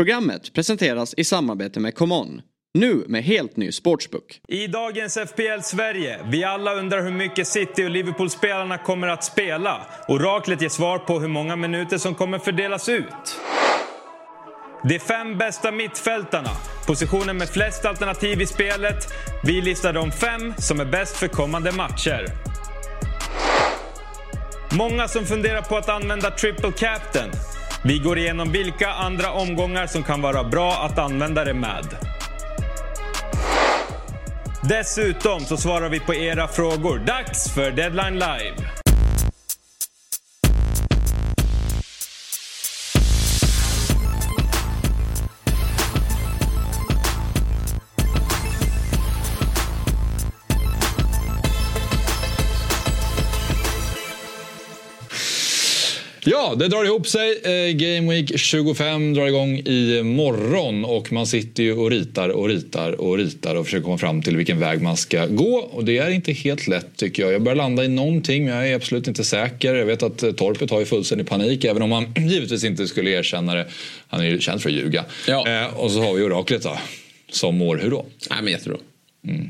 Programmet presenteras i samarbete med ComeOn. Nu med helt ny sportsbook. I dagens FPL Sverige, vi alla undrar hur mycket City och Liverpool-spelarna kommer att spela. Oraklet ger svar på hur många minuter som kommer fördelas ut. De fem bästa mittfältarna, positionen med flest alternativ i spelet. Vi listar de fem som är bäst för kommande matcher. Många som funderar på att använda triple captain. Vi går igenom vilka andra omgångar som kan vara bra att använda det med. Dessutom så svarar vi på era frågor. Dags för Deadline Live! Ja, det drar ihop sig. Eh, Game Week 25 drar igång i morgon och man sitter ju och ritar och ritar och ritar och försöker komma fram till vilken väg man ska gå. Och det är inte helt lätt tycker jag. Jag börjar landa i någonting men jag är absolut inte säker. Jag vet att eh, Torpet har ju fullständig panik även om han givetvis inte skulle erkänna det. Han är ju känd för att ljuga. Ja. Eh, och så har vi oraklet då. Som mår hur då? Nej, men jättebra.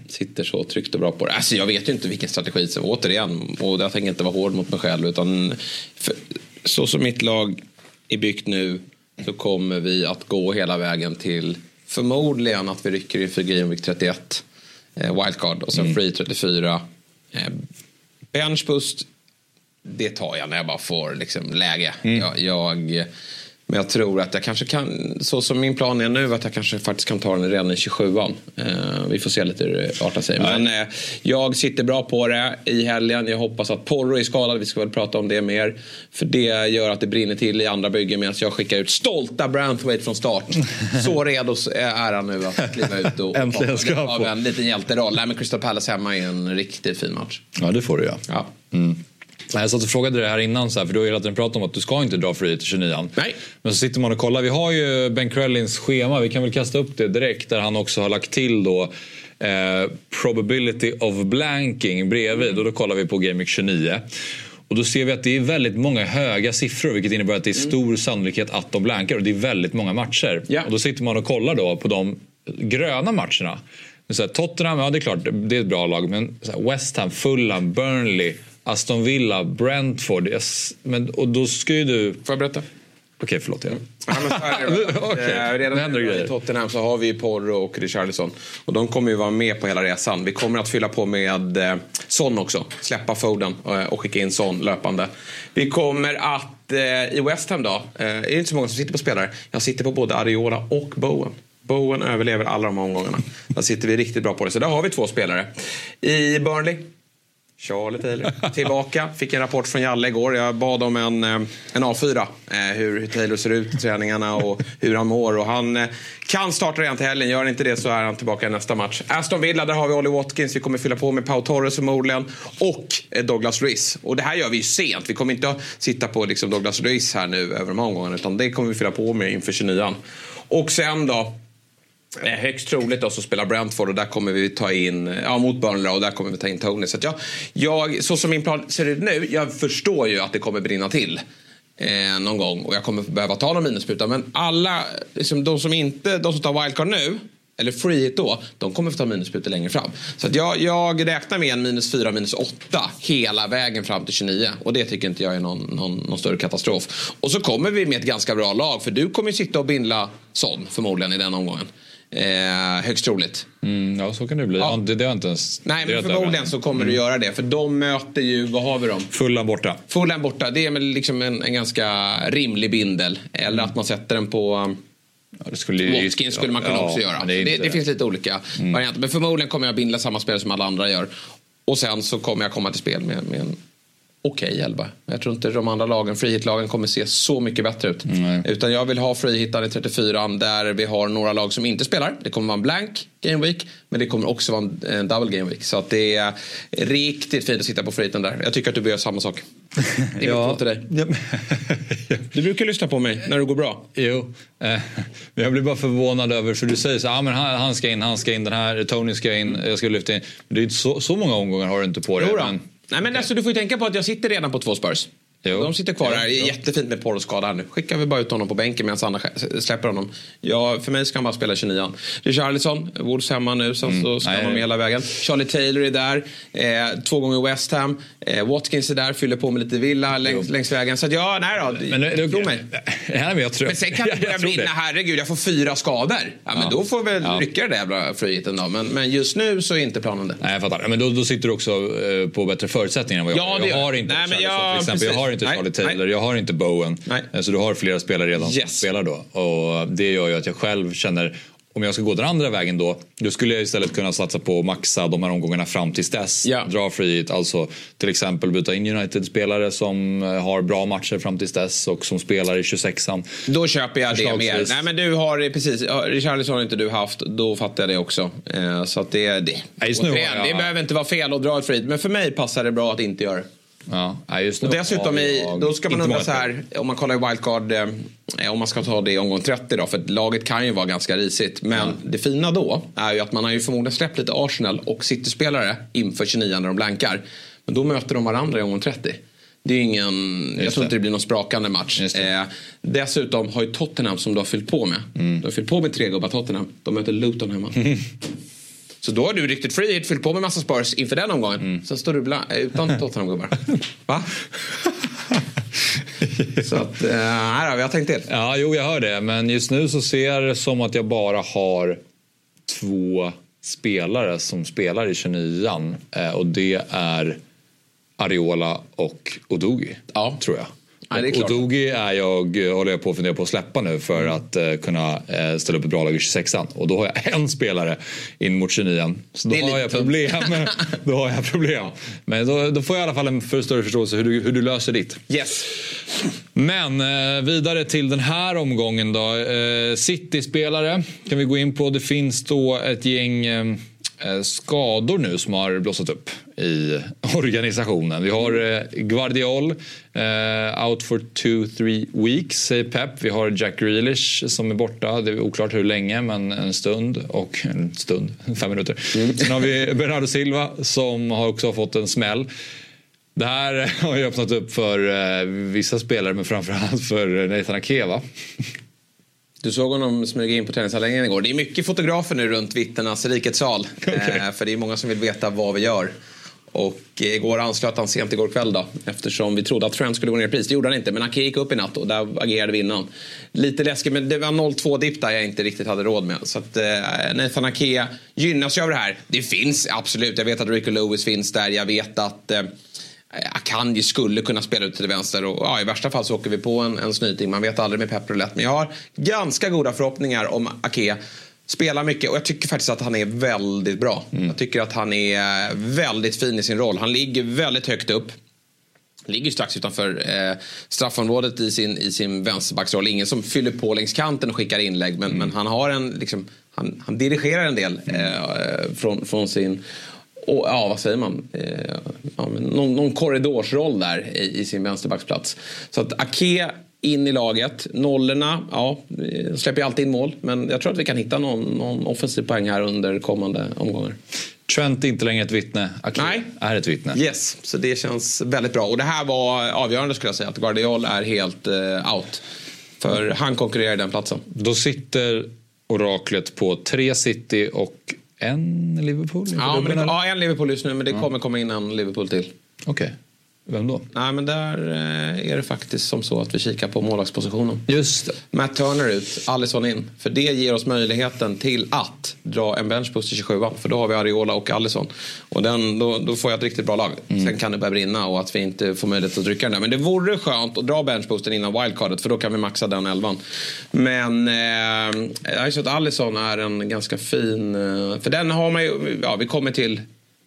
Sitter så tryggt och bra på det. Alltså, jag vet ju inte vilken strategi som, återigen, och jag tänker inte vara hård mot mig själv. Utan för, så som mitt lag är byggt nu så kommer vi att gå hela vägen till förmodligen att vi rycker inför Game Week 31. Eh, wildcard och sen Free 34. Eh, benchboost, det tar jag när jag bara får liksom, läge. Jag, jag, men jag tror att jag kanske kan, så som min plan är nu, att jag kanske faktiskt kan ta den redan i 27an. Eh, vi får se lite hur det artar sig. Men eh, jag sitter bra på det i helgen. Jag hoppas att Porro är skadad. Vi ska väl prata om det mer. För det gör att det brinner till i andra byggen medan jag skickar ut stolta Branthwaite från start. så redo är han nu att kliva ut och Äntligen ska få. en liten hjälteroll. Nej, men Crystal Palace hemma är en riktigt fin match. Ja, det får du ja. Ja. Nej, Jag satt och frågade det här innan, så här, för du har hela tiden pratat om att du ska inte dra free till 29 Nej. Men så sitter man och kollar. Vi har ju Ben Krellins schema, vi kan väl kasta upp det direkt. Där han också har lagt till då eh, probability of blanking bredvid. Och då kollar vi på Game Week 29. Och då ser vi att det är väldigt många höga siffror vilket innebär att det är stor sannolikhet att de blankar. Och det är väldigt många matcher. Ja. Och då sitter man och kollar då på de gröna matcherna. Så här, Tottenham, ja det är klart, det är ett bra lag. Men West Ham, Fulham, Burnley, Aston Villa, Brentford. Yes, men, och då ska ju du... Får jag berätta? Okej, förlåt. Ja. Ja, men så är det. Okej, Eh, Redan nu i Tottenham så har vi Porro och Richarlison. Och de kommer ju vara med på hela resan. Vi kommer att fylla på med eh, Son också. Släppa Foden eh, och skicka in Son löpande. Vi kommer att i West Ham då, är det inte så många som sitter på spelare. Jag sitter på både Ariola och Bowen. Bowen överlever alla de här omgångarna. Där sitter vi riktigt bra på det. Så där har vi två spelare. I Burnley Charlie Taylor tillbaka. Fick en rapport från Jalle igår. Jag bad om en, eh, en A4. Hur, eh, hur Taylor ser ut i träningarna och hur han mår. Och han eh, kan starta redan till helgen. Gör han inte det så är han tillbaka i nästa match. Aston Villa, där har vi Ollie Watkins. Vi kommer fylla på med Pau Torres förmodligen. Och Douglas Luiz. Och det här gör vi ju sent. Vi kommer inte att sitta på liksom, Douglas Luiz här nu över de här omgångarna. Utan det kommer vi fylla på med inför 29an. Och sen då. Eh, Högst troligt då så spelar Brentford och där kommer vi ta in, ja mot Burnley och där kommer vi ta in Tony. Så att jag, jag, så som min plan ser ut nu, jag förstår ju att det kommer brinna till. Eh, någon gång och jag kommer behöva ta någon minusspruta. Men alla, liksom, de som inte, de som tar wildcard nu, eller free då, de kommer få ta minussprutor längre fram. Så att jag, jag räknar med en minus 4, minus 8 hela vägen fram till 29. Och det tycker inte jag är någon, någon, någon större katastrof. Och så kommer vi med ett ganska bra lag, för du kommer ju sitta och bindla Son förmodligen i den omgången. Eh, högst troligt. Mm, ja, så kan det bli. Ja. Det, det jag inte ens... Nej, det men förmodligen så kommer du göra det. För de möter ju, vad har vi dem? Fulham borta. Fulham borta. Det är väl liksom en, en ganska rimlig bindel. Eller att man sätter den på um, Ja, det skulle Watkins skulle man kunna ja, också göra. Det, är det, inte- finns lite olika varianter. Men förmodligen kommer jag bindla samma spel som alla andra gör. Och sen så kommer jag komma till spel med, med en okej elva. Jag tror inte de andra lagen, frihitlagen, kommer se så mycket bättre ut. Nej. Utan jag vill ha frihittan i 34 där vi har några lag som inte spelar. Det kommer vara en blank game week. Men det kommer också vara en, double game week. Så att det är riktigt fint att sitta på frihitten där. Jag tycker att du bör göra samma sak. Det är till dig. Ja. Du brukar lyssna på mig när det går bra. Jo, eh, men jag blir bara förvånad över, för du säger så ah, men han, han ska in, han ska in, den här, Tony ska in, jag ska lyfta in. Men det är inte så, så många omgångar har du inte på dig. Men, Nej, men alltså, du får ju tänka på att jag sitter redan på två Spurs. Jo. De sitter kvar här. Är jättefint med porrskada här nu. Skickar vi bara ut honom på bänken medan andra släpper honom. Ja, för mig ska han bara spela 29 Richarlison, Wolves hemma nu, sen så ska Nej. vara med hela vägen. Charlie Taylor är där, eh, två gånger West Ham. Eh, Watkins är där, fyller på med lite villa längs, längs vägen. Så att, ja, nej då. Men, det, tro mig. Ja, men, jag tror, Men sen kan det jag börja brinna, herregud, jag får fyra skador. Ja, men Ja. då får vi väl Ja. rycka det där jävla friheten då. Men, men just nu så är inte planen det. Nej, jag fattar. Men då, då sitter du också eh, på bättre förutsättningar än vad jag Ja, det Jag har inte Nej, men jag- till exempel. Jag. Har inte Charlie Taylor, nej. jag har inte Bowen. Nej. Eh, Så du har flera spelare redan som Yes. spelar då. Och det gör ju att jag själv känner om jag ska gå den andra vägen då, då skulle jag istället kunna satsa på att maxa de här omgångarna fram tills dess. Ja. Dra free alltså till exempel byta in United-spelare som eh, har bra matcher fram tills dess och som spelar i 26an. Då köper jag det mer. Nej men du har precis. Richarlison har inte du haft. Då fattar jag det också. Eh, så att det är det. Nej, Återigen, jag- Det behöver inte vara fel att dra ett free Men för mig passar det bra att inte göra det. Ja, just Och dessutom i, jag då ska man undra så här. Om man kollar i wildcard. Eh, om man ska ta det i omgång 30 då. För laget kan ju vara ganska risigt. Men det fina då är ju att man har ju förmodligen släppt lite Arsenal och City-spelare inför 29 när de blankar. Men då möter de varandra i omgång 30. Det är ingen, jag Just tror det. inte det blir någon sprakande match. Eh, dessutom har ju Tottenham som du har fyllt på med. Mm. Du har fyllt på med tre gubbar Tottenham. De möter Luton hemma. Så då har du riktigt free hit, fyllt på med massa Spurs inför den omgången. Mm. Sen står du bla- utan Tottenham-gubbar. Va? Så att, eh, nej då, vi har tänkt till. Ja, jo, jag hör det. Men just nu så ser det som att jag bara har två spelare som spelar i 29an. Eh, och det är Ariola och Odogi, Ja. tror jag. Är klart. Odogi är jag, håller jag på att fundera på att släppa nu för Mm. att eh, kunna eh, ställa upp ett bra lag i 26an. Och då har jag en spelare in mot 29an. Så då har jag problem. då har jag problem. Men då, då får jag i alla fall en för större förståelse hur du, hur du löser ditt. Yes. Men eh, vidare till den här omgången då. City-spelare kan vi gå in på. Det finns då ett gäng skador nu som har blossat upp i organisationen. Vi har eh, Guardiol eh, out for two, three weeks säger Pep. Vi har Jack Grealish som är borta. Det är oklart hur länge men en stund och en stund, fem minuter. Sen har vi Bernardo Silva som har också fått en smäll. Det här har ju öppnat upp för eh, vissa spelare men framförallt för Nathan Ake va? Du såg honom smyga in på träningsanläggningen igår. Det är mycket fotografer nu runt Vittnenas rikets sal. Eh, för det är många som vill veta vad vi gör. Och igår anslöt han sent igår kväll då. Eftersom vi trodde att Trent skulle gå ner i pris. Det gjorde han inte. Men Ake gick upp i natt och där agerade vi innan. Lite läskigt men det var 0-2 dipp där jag inte riktigt hade råd med. Så att eh, Nathan Ake gynnas ju av det här. Det finns absolut. Jag vet att Rico Lewis finns där. Jag vet att eh, Akanji skulle kunna spela ut till vänster och ja, i värsta fall så åker vi på en, en snyting. Man vet aldrig med Pep Roulette. Men jag har ganska goda förhoppningar om Ake. Spelar mycket och jag tycker faktiskt att han är väldigt bra. Jag tycker att han är väldigt fin i sin roll. Han ligger väldigt högt upp. Ligger strax utanför eh, straffområdet i sin, i sin vänsterbacksroll. Ingen som fyller på längs kanten och skickar inlägg. Men, men han har en, liksom, han, han dirigerar en del eh, från, från sin och, ja, vad säger man? Eh, ja, någon, någon korridorsroll där i, i sin vänsterbacksplats. Så att Ake in i laget. Nollorna, ja, släpper ju alltid in mål. Men jag tror att vi kan hitta någon, någon offensiv poäng här under kommande omgångar. Trent är inte längre ett vittne. Ake Nej. är ett vittne. Yes, så det känns väldigt bra. Och det här var avgörande skulle jag säga. Att Guardiol är helt eh, out. För han konkurrerar i den platsen. Då sitter oraklet på tre City och en Liverpool? Ja, det, ja, en Liverpool just nu, men det kommer komma in en Liverpool till. Okej. Vem då? Nej, men där eh, är det faktiskt som så att vi kikar på målvaktspositionen. Just det. Matt Turner ut, Alisson in. För det ger oss möjligheten till att dra en benchboost till 27 För då har vi Ariola och Alisson. Och den, då, då får jag ett riktigt bra lag. Sen kan det börja brinna och att vi inte får möjlighet att trycka den där. Men det vore skönt att dra benchboosten innan wildcardet. För då kan vi maxa den elvan. Men eh, jag har ju sett att Alisson är en ganska fin... Eh, för den har man ju... Ja, vi kommer till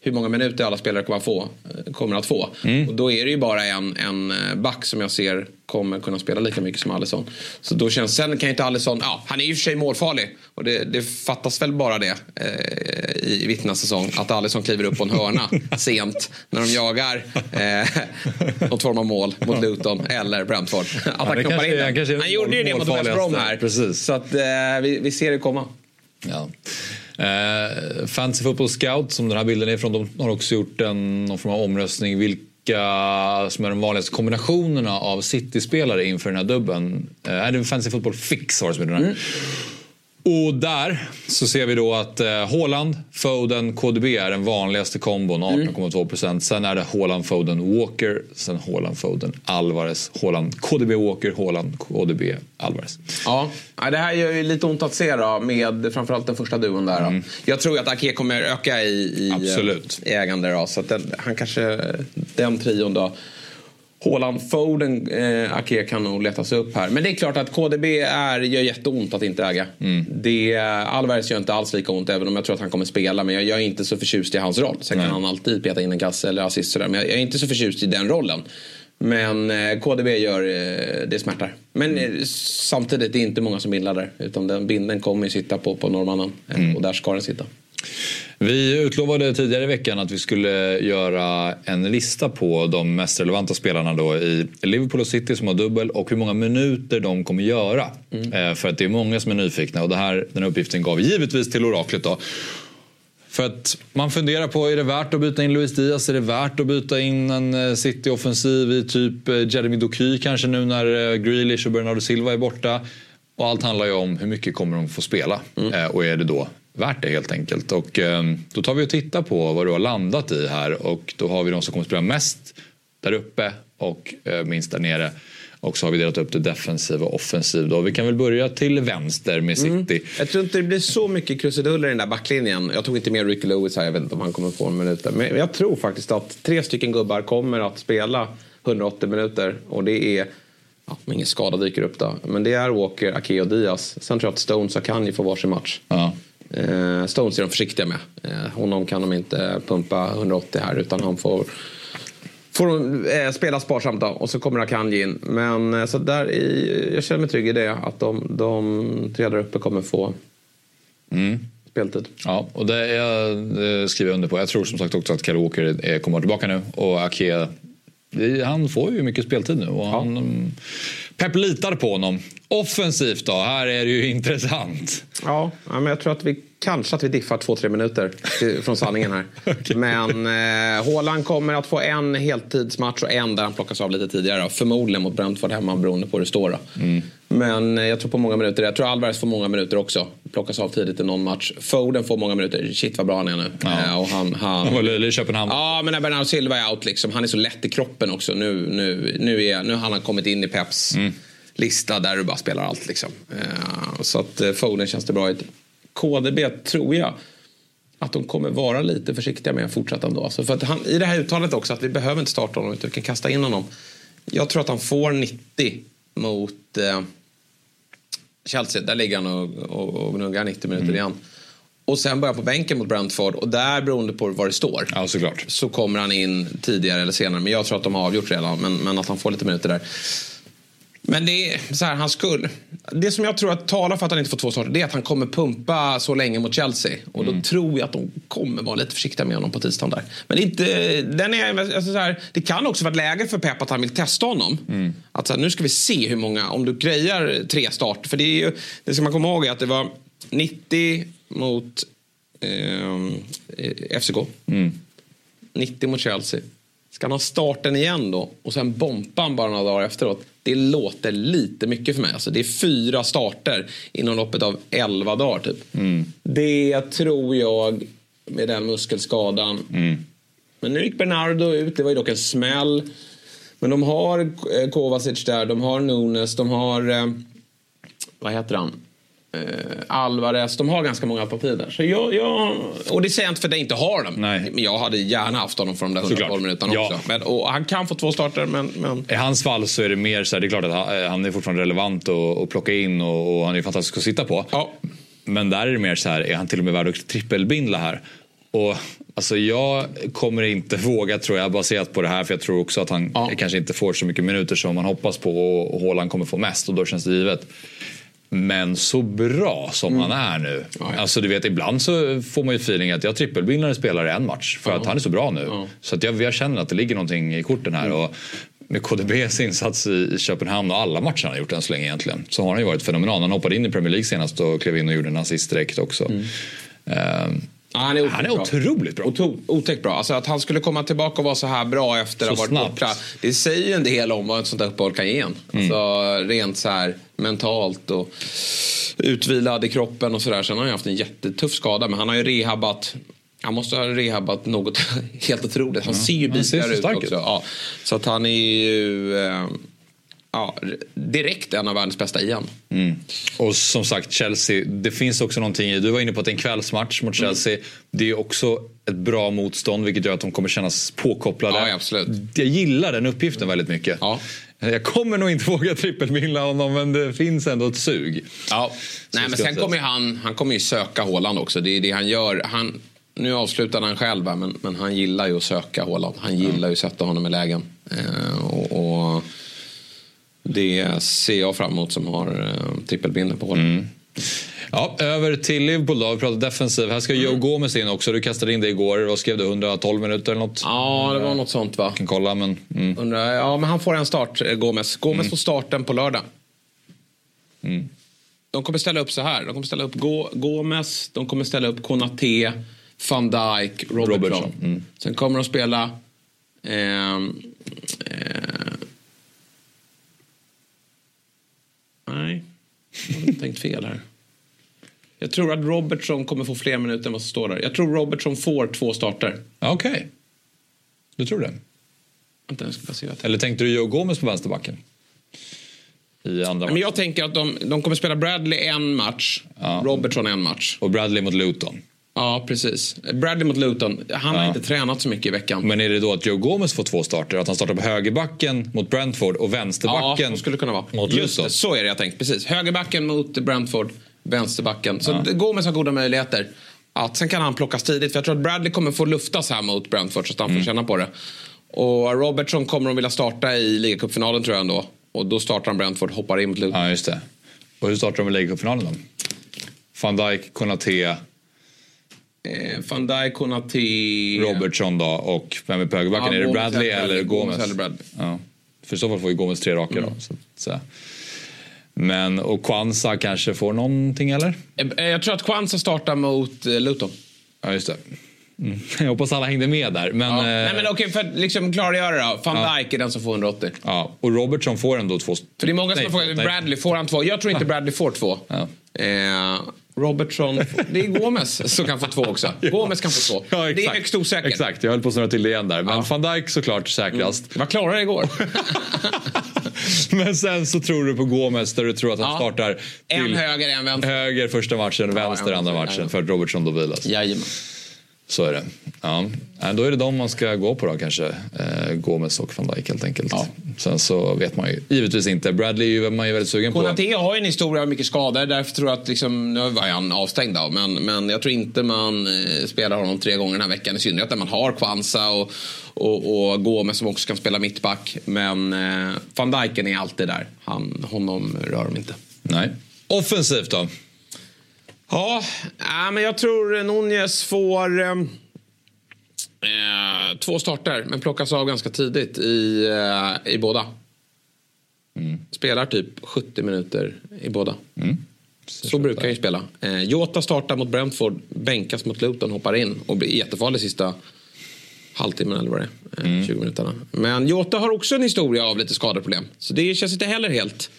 hur många minuter alla spelare kommer att få. Kommer att få. Och då är det ju bara en, en eh, back som jag ser kommer kunna spela lika mycket som Alisson. Så då känns, sen kan ju inte Alisson, ja han är ju för sig målfarlig. Och det, det fattas väl bara det eh, i vittnas säsong. Att Alisson kliver upp på en hörna sent när de jagar eh, något form av mål mot Luton eller Brentford. Att han det knoppar in den. han Han gjorde ju det mot West Brom här. Precis. Så att eh, vi, vi ser det komma. Ja. Eh, Fantasy Football Scout, som den här bilden är från, de har också gjort en, någon form av omröstning. Vilka som är de vanligaste kombinationerna av City-spelare inför den här dubben. Eh, är det Fantasy Football Fix har det som är den här. Mm. Och där så ser vi då att eh, Haaland, Foden, KDB är den vanligaste kombon, 18,2 procent. Sen är det Haaland, Foden, Walker, sen Haaland, Foden, Alvarez, Haaland, KDB, Walker, Haaland, KDB, Alvarez. Ja, det här gör ju lite ont att se då, med framförallt den första duon där. Då. Jag tror att Ake kommer öka i, i, Absolut. i ägande då, så den, han kanske, den trion då. Haaland, Foden, eh, Ake kan nog letas upp här. Men det är klart att KDB är, gör jätteont att inte äga. Det, Alvarez gör inte alls lika ont även om jag tror att han kommer spela. Men jag, jag är inte så förtjust i hans roll. Sen kan han alltid peta in en kasse eller assist sådär. Men jag, jag är inte så förtjust i den rollen. Men eh, KDB gör eh, det smärtar. Men eh, samtidigt det är inte många som bindlar där. Utan den binden kommer ju sitta på, på norrmannen. Eh, Och där ska den sitta. Vi utlovade tidigare i veckan att vi skulle göra en lista på de mest relevanta spelarna då i Liverpool och City som har dubbel och hur många minuter de kommer göra. Eh, För att det är många som är nyfikna och det här, den här uppgiften gav vi givetvis till oraklet. Då. För att man funderar på, är det värt att byta in Luis Diaz? Är det värt att byta in en eh, City-offensiv i typ eh, Jeremy Doky kanske nu när Grealish och Bernardo Silva är borta? Och allt handlar ju om hur mycket kommer de få spela eh, och är det då värt det helt enkelt. Och eh, då tar vi och tittar på vad du har landat i här och då har vi de som kommer spela mest där uppe och eh, minst där nere. Och så har vi delat upp det defensiv och offensiv. Då. Vi kan väl börja till vänster med City. Jag tror inte det blir så mycket krusiduller i den där backlinjen. Jag tog inte med Ricky Lewis här, jag vet inte om han kommer få en minut. Men jag tror faktiskt att tre stycken gubbar kommer att spela 180 minuter. Och det är, ja, om ingen skada dyker upp då. Men det är Walker, Ake och Diaz. Sen tror jag att Stones och Akanji får varsin match. Ja. Eh, Stones är de försiktiga med. Eh, honom kan de inte pumpa 180 här utan han får Får de eh, spela sparsamt då och så kommer Akanji in. Men eh, så där i, jag känner mig trygg i det att de, de tre där uppe kommer få speltid. Ja, och det, är, det skriver jag under på. Jag tror som sagt också att Kyle Walker kommer tillbaka nu och Ake det- han får ju mycket speltid nu och han, mm, Pep litar på honom. Offensivt då, här är det ju intressant. Ja, men jag tror att vi kanske att vi diffar två-tre minuter till, från sanningen här. Men eh, kommer att få en heltidsmatch och en där han plockas av lite tidigare. Då. Förmodligen mot Brentford hemma beroende på hur det står. Då. Men eh, jag tror på många minuter. Jag tror Alvarez får många minuter också. Plockas av tidigt i någon match. Foden får många minuter. Shit vad bra han är nu. Eh, och han, han, Han var löjlig i Köpenhamn. Ja, men när Bernardo Silva är out liksom. Han är så lätt i kroppen också. Nu, nu, nu, är, nu har han kommit in i Peps lista där du bara spelar allt liksom. Eh, så att eh, Foden känns det bra ut. KDB tror jag att de kommer vara lite försiktiga med fortsatt ändå. Alltså för att han, I det här uttalet också att vi behöver inte starta honom utan vi kan kasta in honom. Jag tror att han får 90 mot eh, Chelsea. Där ligger han och, och, och gnuggar 90 minuter igen. Och sen börjar på bänken mot Brentford och där beroende på vad det står Ja, såklart. så kommer han in tidigare eller senare. Men jag tror att de har avgjort redan. Men, men att han får lite minuter där. Men det är så här, han skulle... Det som jag tror att talar för att han inte får två starter det är att han kommer pumpa så länge mot Chelsea. Och då tror jag att de kommer vara lite försiktiga med honom på tisdagen där. Men det, inte, den är, alltså så här, det kan också vara ett läge för Pep att han vill testa honom. Att så här, nu ska vi se hur många, om du grejar tre starter. För det är ju, det ska man komma ihåg är att det var 90 mot eh, FCK. 90 mot Chelsea. Ska han ha starten igen då och sen bompa han bara några dagar efteråt? Det låter lite mycket för mig. Alltså, det är fyra starter inom loppet av 11 dagar typ. Det tror jag med den muskelskadan. Men nu gick Bernardo ut, det var ju dock en smäll. Men de har eh, Kovacic där, de har Nunes, de har... Eh, vad heter han? Eh, Alvarez. De har ganska många där. Så jag, jag, och det säger jag inte för att jag inte har dem. Nej. Men jag hade gärna haft honom för de där 112 Såklart. minuterna Ja. också. Men, och han kan få två starter men... men I hans fall så är det mer så här, det är klart att han- han är fortfarande relevant att, plocka in och, och han är fantastisk att sitta på. ja. Men där är det mer så här, är han till och med värd att trippelbindla här? Och alltså jag kommer inte våga tror jag baserat på det här för jag tror också att han Ja. kanske inte får så mycket minuter som man hoppas på och Haaland kommer få mest och då känns det givet. Men så bra som han är nu. Mm. Ja, ja. Alltså du vet ibland så får man ju feeling att jag trippelbindlar en spelare en match för att han är så bra nu. Så att jag, jag känner att det ligger någonting i korten här. Och med KDBs insats i, Köpenhamn och alla matcher han har gjort än så länge egentligen så har han ju varit fenomenal. Han hoppade in i Premier League senast och klev in och gjorde en assist direkt också. Ehm, Ja, han är, Han är bra. otroligt bra. Oto- Otäckt bra. Alltså att han skulle komma tillbaka och vara så här bra efter Så att ha varit snabbt. borta. Det säger ju en del om vad ett sånt där uppehåll kan ge en. Alltså rent så här mentalt och utvilad i kroppen och sådär. Sen har han ju haft en jättetuff skada men han har ju rehabbat han måste ha rehabbat något helt otroligt. Han ser ju Han ser så bitigare ut också. Ja. Så att han är ju eh, ja, direkt en av världens bästa igen. Och som sagt Chelsea, det finns också någonting i, du var inne på att det är en kvällsmatch mot Mm. Chelsea. Det är också ett bra motstånd vilket gör att de kommer kännas påkopplade. Ja, absolut. Jag gillar den uppgiften väldigt mycket. Ja. Jag kommer nog inte våga trippelmilla honom men det finns ändå ett sug. Ja. Nej, men sen kommer han, han kommer ju söka Håland också. Det är det han gör. Han, nu avslutade han själv men, men han gillar ju att söka Håland. Han gillar ju att sätta honom i lägen. Eh, och, och det ser jag fram emot som har eh, trippelbinden på Håland. Ja, över till Liverpool då. Vi pratar defensiv. Här ska Joe Gomez in också. Du kastade in det igår. Vad skrev du? 112 minuter eller något? Ja, det var något sånt va? kan kolla men... Mm. Undrar, ja, men han får en start, eh, Gomes. Gomes får starten på lördag. De kommer ställa upp så här. De kommer ställa upp Go Gomes, de kommer ställa upp Konate, van Dijk, Robertson. Robertson, mm. Sen kommer de spela... ehm, eh, nej, jag har tänkt fel här. Jag tror att Robertson kommer få fler minuter än vad som står där. Jag tror Robertson får två starter. Okej. Du tror det? Vänta, jag ska bara se jag Eller tänkte du Joe Gomez på vänsterbacken? I andra Men jag tänker att de, de kommer spela Bradley en match, Ja. Robertson en match. Och Bradley mot Luton. Ja, precis. Bradley mot Luton. Han har Ja. inte tränat så mycket i veckan. Men är det då att Joe Gomez får två starter? Att han startar på högerbacken mot Brentford och ja, vänsterbacken så skulle kunna vara. mot Just Luton? det, så är det jag tänkt. Precis. Högerbacken mot Brentford, vänsterbacken. Så ja. Gomes har goda möjligheter. Att sen kan han plockas tidigt. För jag tror att Bradley kommer få luftas här mot Brentford så att han Mm. får känna på det. Och Robertson kommer de vilja starta i ligacupfinalen tror jag ändå. Och då startar han Brentford, hoppar in mot Luton. Ja, just det. Och hur startar de med ligacupfinalen då? Van Dijk, Konate, Eh, Van Dijk, Konate... Robertson då och vem är på högerbacken? Ja, är det Gomes Bradley eller. Gomez? Gomes eller Bradley. Ja. För i så fall får ju Gomez tre raka Mm. då. Så, så. Men och Kwanza kanske får någonting eller? Eh, Jag tror att Kwanza startar mot eh, Luton. Ja, just det. Mm. Jag hoppas alla hängde med där. Men, Ja. eh, Nej, men okej, för att liksom klargöra då. Van Ja. Dijk är den som får 180. ja, och Robertson får ändå två. För det är många som Nej, har frågat. Bradley, får han två? Jag tror inte Bradley får två. Ja. Eh, Robertson, det är Gomes som kan få två också. Gomes kan få två. Ja, det är högst osäkert. Exakt, jag höll på att snurra till det igen där. Men Ja. van Dijk såklart säkrast. Det var klarare igår. Men sen så tror du på Gomez där du tror att han Ja. startar en höger, en vänster. höger första matchen, vänster andra matchen för att Robertson då vilas. Jajamän. Så är det. Ja. Då är det de man ska gå på då kanske. Eh, Gomes och van Dijk helt enkelt. Ja. Sen så vet man ju givetvis inte. Bradley är man ju väldigt sugen på. Konate har ju en historia av mycket skador. Därför tror jag att, liksom, nu var han avstängd av, men, men jag tror inte man eh, spelar honom tre gånger den här veckan. I synnerhet när man har Kwanza och, och, och Gomes som också kan spela mittback. Men eh, van Dijken är alltid där. Han, honom rör de inte. Nej. Offensivt då? Ja, äh, men jag tror Nunez får eh, eh, två starter, men plockas av ganska tidigt i, eh, i båda. Spelar typ 70 minuter i båda. Så brukar jag ju spela. Eh, Jota startar mot Brentford, bänkas mot Luton, hoppar in och blir jättefarlig sista halvtimmen eller vad det är. Eh, 20 minuterna. Men Jota har också en historia av lite skadeproblem. Så det känns inte heller helt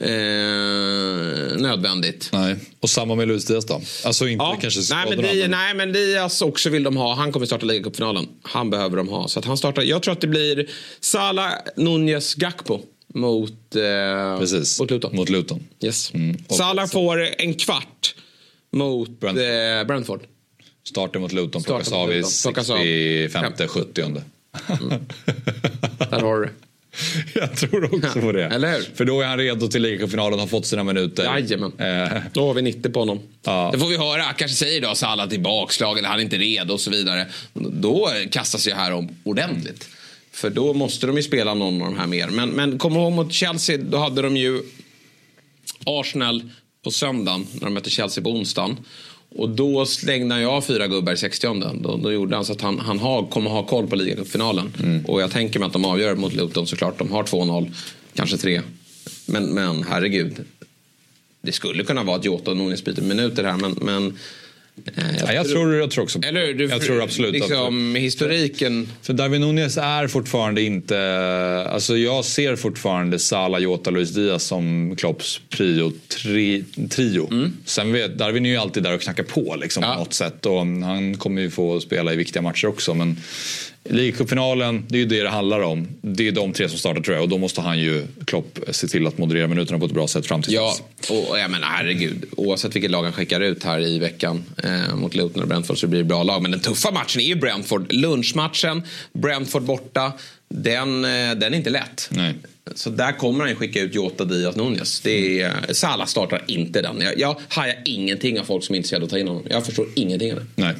eh, nödvändigt. Nej. Och samma med Luis Diaz då? Alltså inte Ja, kanske nej, men skadorna, Di, men- nej men Diaz också vill de ha. Han kommer starta ligacupfinalen. Han behöver de ha. Så att han startar. Jag tror att det blir Salah, Nunez, Gakpo mot, eh, Precis. mot Luton. Mot Luton. Yes. Mm. Salah får en kvart mot Brentford. Brentford. Eh, Brentford. Starten mot Luton plockas av i Luton. Plockas av. 65 70 Där har du det. Jag tror också på det. Eller hur? För då är han redo till ligacupfinalen, har fått sina minuter. Jajamän. Eh, Då har vi 90 på honom. Ja. Det får vi höra. Kanske säger då Salah till bakslag eller han är inte redo och så vidare. Då kastas jag här om ordentligt. För då måste de ju spela någon av de här mer. Men, men kom ihåg mot Chelsea, då hade de ju Arsenal på söndagen när de mötte Chelsea på onsdagen. Och då slängde han av fyra gubbar i 60 då, då gjorde han så att han, han har, kommer ha koll på ligacupfinalen. Och jag tänker mig att de avgör mot Luton såklart. De har 2-0, kanske 3. Men, men herregud. Det skulle kunna vara att Jota och Nunes byter minuter här men, men Ja, jag, tror, jag tror också Eller? Du- Jag tror absolut att- Liksom, historiken. För Darwin Nunez är fortfarande inte... Alltså jag ser fortfarande Salah, Jota, Luis Diaz som Klopps prio tri, trio. Sen vet, Darwin är ju alltid där och knackar på liksom, Ja. på något sätt. Och han kommer ju få spela i viktiga matcher också. Men Ligacupfinalen, det är ju det det handlar om. Det är de tre som startar tror jag. Och då måste han ju, Klopp, se till att moderera minuterna på ett bra sätt fram till Ja, dess. och jag menar herregud. Oavsett vilket lag han skickar ut här i veckan eh, mot Luton och Brentford så blir det bra lag. Men den tuffa matchen är ju Brentford. Lunchmatchen, Brentford borta. Den, eh, den är inte lätt. Nej. Så där kommer han ju skicka ut Jota, Diaz, Nunez. Det är, Salah startar inte den. Jag, jag hajar ingenting av folk som är intresserade av att ta in honom. Jag förstår ingenting av det. Nej.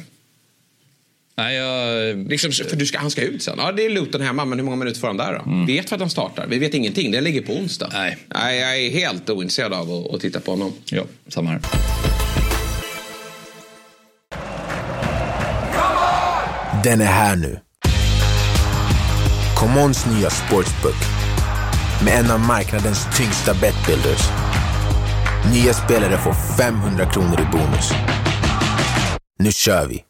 Nej, jag... Liksom, för du ska, han ska ut sen. Ja, det är Luton hemma, men hur många minuter får han där då? Vet vi att han startar? Vi vet ingenting. Det ligger på onsdag. Nej. Nej jag är helt ointresserad av att, att titta på honom. Ja, samma här. Den är här nu. Commons nya sportsbook med en av marknadens tyngsta betbuilders. Nya spelare får 500 kronor i bonus. Nu kör vi!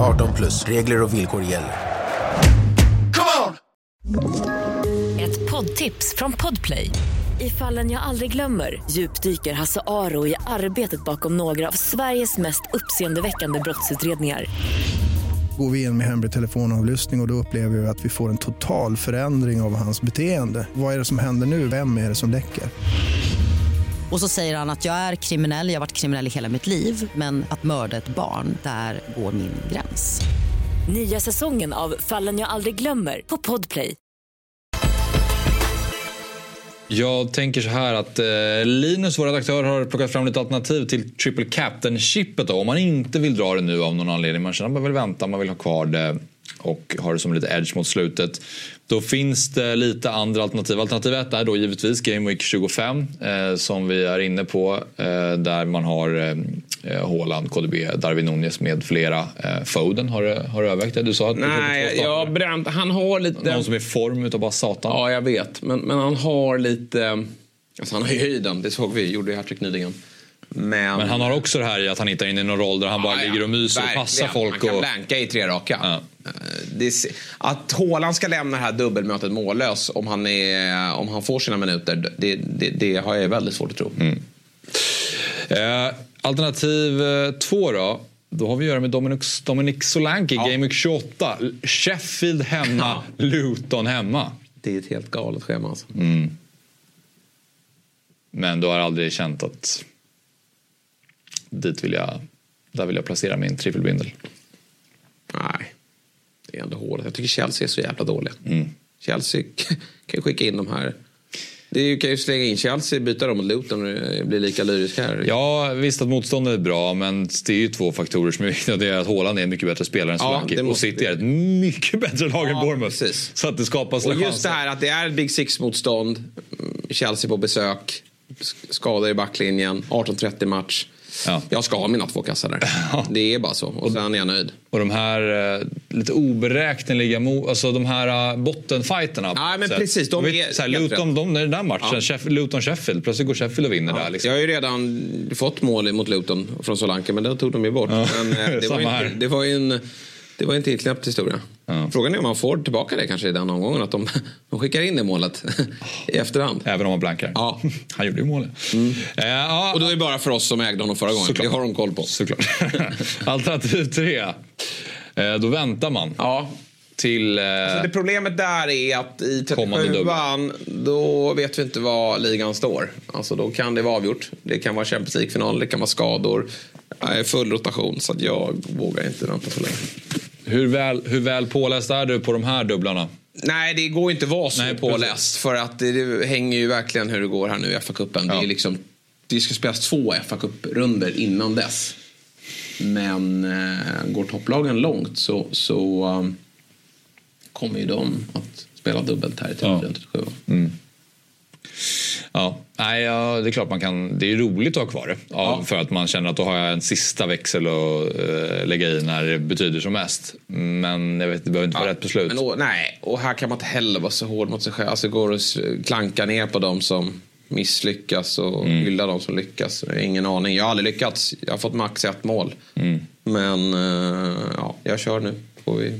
–18 plus. Regler och villkor gäller. Ett poddtips från Podplay. I fallen jag aldrig glömmer djupdyker Hasse Aro i arbetet bakom några av Sveriges mest uppseendeväckande brottsutredningar. Går vi in med hemlig telefonavlyssning och, och då upplever vi att vi får en total förändring av hans beteende. Vad är det som händer nu? Vem är det som läcker? Och så säger han att jag är kriminell, jag har varit kriminell i hela mitt liv men att mörda ett barn, där går min gräns. Nya säsongen av Fallen jag aldrig glömmer på Podplay. Jag tänker så här att eh, Linus, vår redaktör, har plockat fram lite alternativ till triple captain-chippet. Om man inte vill dra det nu av någon anledning, man känner att man vill vänta, man vill ha kvar det och ha det som lite edge mot slutet. Då finns det lite andra alternativ. Alternativ 1 är då givetvis Game Week 25 eh, som vi är inne på. Eh, där man har eh, Haaland, KDB, Darwin Nunez med flera. Eh, Foden har, du- har du övervägt det? Du sa att du Nej, starter. jag bränt. Han har lite... Någon som är i form utav bara satan. Ja, jag vet. Men, men han har lite... Alltså han har ju höjden. Det såg vi. Gjorde hattrick nyligen. Men, Men han har också det här i att han inte är inne i någon roll där han bara Ja, ja, ligger och myser och verkligen. passar folk. Han kan Och... blanka i tre raka. Ja. Eh, är, att Haaland ska lämna det här dubbelmötet mållös om han, är, om han får sina minuter, det, det, det har jag väldigt svårt att tro. Mm. Eh, alternativ eh, två då. Då har vi att göra med Dominic, Dominic Solanke, Ja. Game Week 28. Sheffield hemma, Luton hemma. Det är ett helt galet schema alltså. Mm. Men du har aldrig känt att dit vill jag, där vill jag placera min trippelbindel. Nej, det är ändå hårt. Jag tycker Chelsea är så jävla dåliga. Mm. Chelsea kan ju skicka in de här. Ju- kan ju slänga in Chelsea, byta dem mot Luton och blir lika lyriskt här. Ja, visst att motståndet är bra, men det är ju två faktorer som är viktiga. Det är att Haaland är en mycket bättre spelare än Ja, Solanke. det och City är ett mycket bättre lag än Ja, Bournemouth. precis. Så att det skapas Och just chanser. det här att det är ett Big Six-motstånd. Mm, Chelsea på besök. sk- Skador i backlinjen. 18-30 match. Ja. Jag ska ha mina två kassar där. Det är bara så. Och sen är jag nöjd. Och de här eh, lite oberäkneliga, alltså de här uh, bottenfighterna. Ja, men precis, de vet, är så här, Luton, de, den där matchen, Ja. Sheff- Luton-Sheffield, plötsligt går Sheffield och vinner där. Liksom. Jag har ju redan fått mål mot Luton från Solanke, men det tog de ju bort. Ja. Men, eh, det, var ju, det var ju en... Det var en tillknäppt historia. Ja. Frågan är om man får tillbaka det kanske i den omgången. Att de, de skickar in det målet i efterhand. Även om man blankar. Ja. Han gjorde ju målet. Eh, ja, Och då är det bara för oss som ägde honom förra gången. Såklart. Det har de koll på. Såklart. Alternativ tre. Eh, då väntar man Ja, till... Eh, Så det problemet där är att i Kommande 37an då vet vi inte var ligan står. Alltså då kan det vara avgjort. Det kan vara Champions League-final, det kan vara skador. Nej, Full rotation så att jag vågar inte vänta så länge. Hur, väl, hur väl påläst är du på de här dubblarna? Nej, det går inte vara så Nej, påläst. För att det, det hänger ju verkligen hur det går här nu i FA-cupen. Det, Ja. är liksom, det ska spelas två FA-cup-runder innan dess. Men eh, går topplagen långt så, så um, kommer ju de att spela dubbelt här i Ja. 37 Ja, nej, ja, det är klart man kan. Det är roligt att ha kvar det. Ja. För att man känner att då har jag en sista växel att eh, lägga i när det betyder som mest. Men jag vet, det behöver inte vara rätt beslut. Men, och, nej, och här kan man inte heller vara så hård mot sig själv. Alltså går och klanka ner på dem som misslyckas och Mm. hylla de som lyckas. Ingen aning. Jag har aldrig lyckats. Jag har fått max ett mål. Mm. Men eh, ja, jag kör nu. Får vi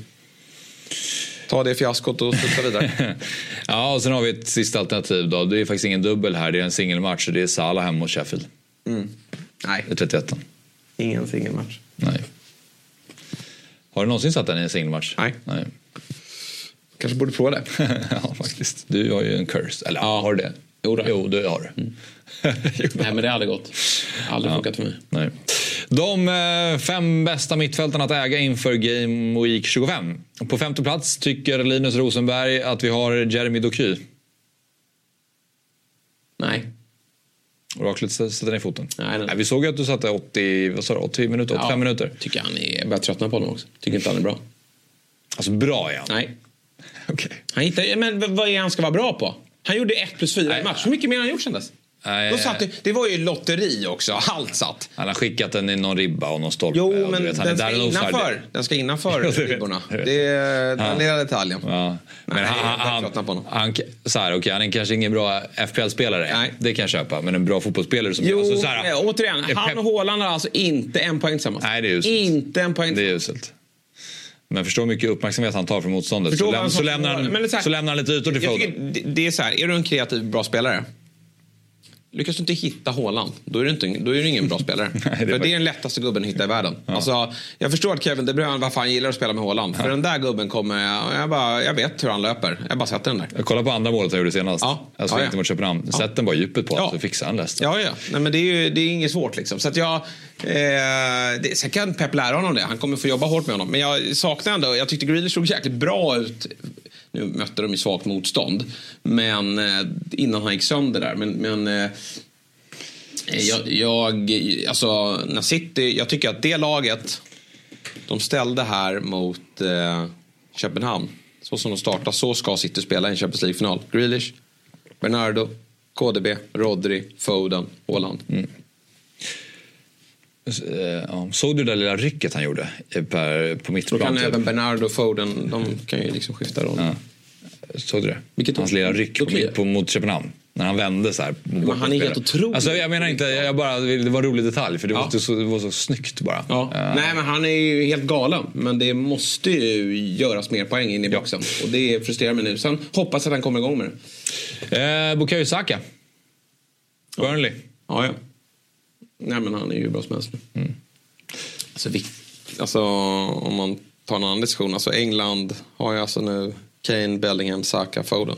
ta det fiaskot och studsa vidare. Ja, och sen har vi ett sista alternativ då. Det är faktiskt ingen dubbel här. Det är en singelmatch det är Salah hemma mot Sheffield. Nej, Det är 31 ingen singelmatch. Nej. Har du någonsin satt den i en singelmatch? Nej. Nej. Kanske borde prova det. ja, faktiskt. Du har ju en curse. Eller ja. har du det? Jo då. Jo, det har du. Jo, Nej, men det har aldrig gått. Aldrig funkat för mig. Nej. De eh, fem bästa mittfältarna att äga inför Game Week 25. På femte plats tycker Linus Rosenberg att vi har Jeremy Doky. Nej. Oraklet sätter ner foten. Nej, nej. vi såg ju att du satte 80, vad sa du, 80 minuter, 85 Ja, minuter. Tycker han är... Jag börjar tröttna på honom också. Tycker inte han är bra. Alltså bra är han. Nej. Okej. Han hittar, men vad är han ska vara bra på? Han gjorde 1 plus 4 Nej. i match. Hur mycket mer har han gjort sen dess? Nej, Då satt det, det var ju lotteri också. Allt satt. Han har skickat den i någon ribba och någon stolpe. Jo, men vet, den ska, innanför, den ska innanför ribborna. Det är den lilla detaljen. Ja. Men Nej, han, han, på han, så här, okay, han är kanske ingen bra FPL-spelare. Det kan jag köpa. Men en bra fotbollsspelare som... Jo, alltså, så här, eh, återigen. Han och Haaland har alltså inte en poäng tillsammans. Nej, det är uselt. Inte en poäng Det är uselt. Men förstå hur mycket uppmärksamhet han tar från motståndet. Så, läm, så, lämnar han, så lämnar han lite ytor till Foden. det är så här, är du en kreativ bra spelare Lyckas du inte hitta Haaland, då är du, inte, då är du ingen bra spelare. det är det är den lättaste gubben att hitta i världen. Alltså, jag förstår att Kevin De Bruyne, varför han gillar att spela med Haaland. För den där gubben kommer, jag, bara, jag vet hur han löper. Jag bara sätter den där. Jag kollar på andra målet han gjorde senast. Ja. Alltså Ja, ja. inte mot Köpenhamn. Sätt den bara i djupet på Ja. så fixar han Leicester. Ja, ja. Nej, men det är ju det är inget svårt liksom. Så att jag... Eh, det, sen kan Pep lära honom det. Han kommer få jobba hårt med honom. Men jag saknar ändå... Jag tyckte Grealish såg jäkligt bra ut. Nu mötte de ju svagt motstånd. Men eh, innan han gick sönder där. Men... men eh, eh, jag, jag, alltså, när City, jag tycker att det laget de ställde här mot eh, Köpenhamn. Så som de startar, så ska City spela i en Champions League-final. Grealish, Bernardo, KDB, Rodri, Foden, Haaland. Mm ja. Såg du det där lilla rycket han gjorde eh, per, på Då mittplan? kan typ? även Bernardo och Foden, de kan ju liksom skifta roll. Ja. Såg du det? Vilket Hans då? lilla ryck på, Då på, mot Köpenhamn. När han vände så här. Men han är helt otrolig. Alltså, jag menar inte, jag bara, det var en rolig detalj för det, Ja. var, så, det var så snyggt bara. Ja. Eh, Nej men han är ju helt galen. Men det måste ju göras mer poäng in i boxen. Och det frustrerar mig nu. Sen hoppas att han kommer igång med det. Eh, Bukayo Saka. Burnley. Ja, ja. Nej men han är ju bra som helst nu. Mm. Alltså, vi, alltså om man tar en annan diskussion. Alltså England har ju alltså nu Kane, Bellingham, Saka, Foden.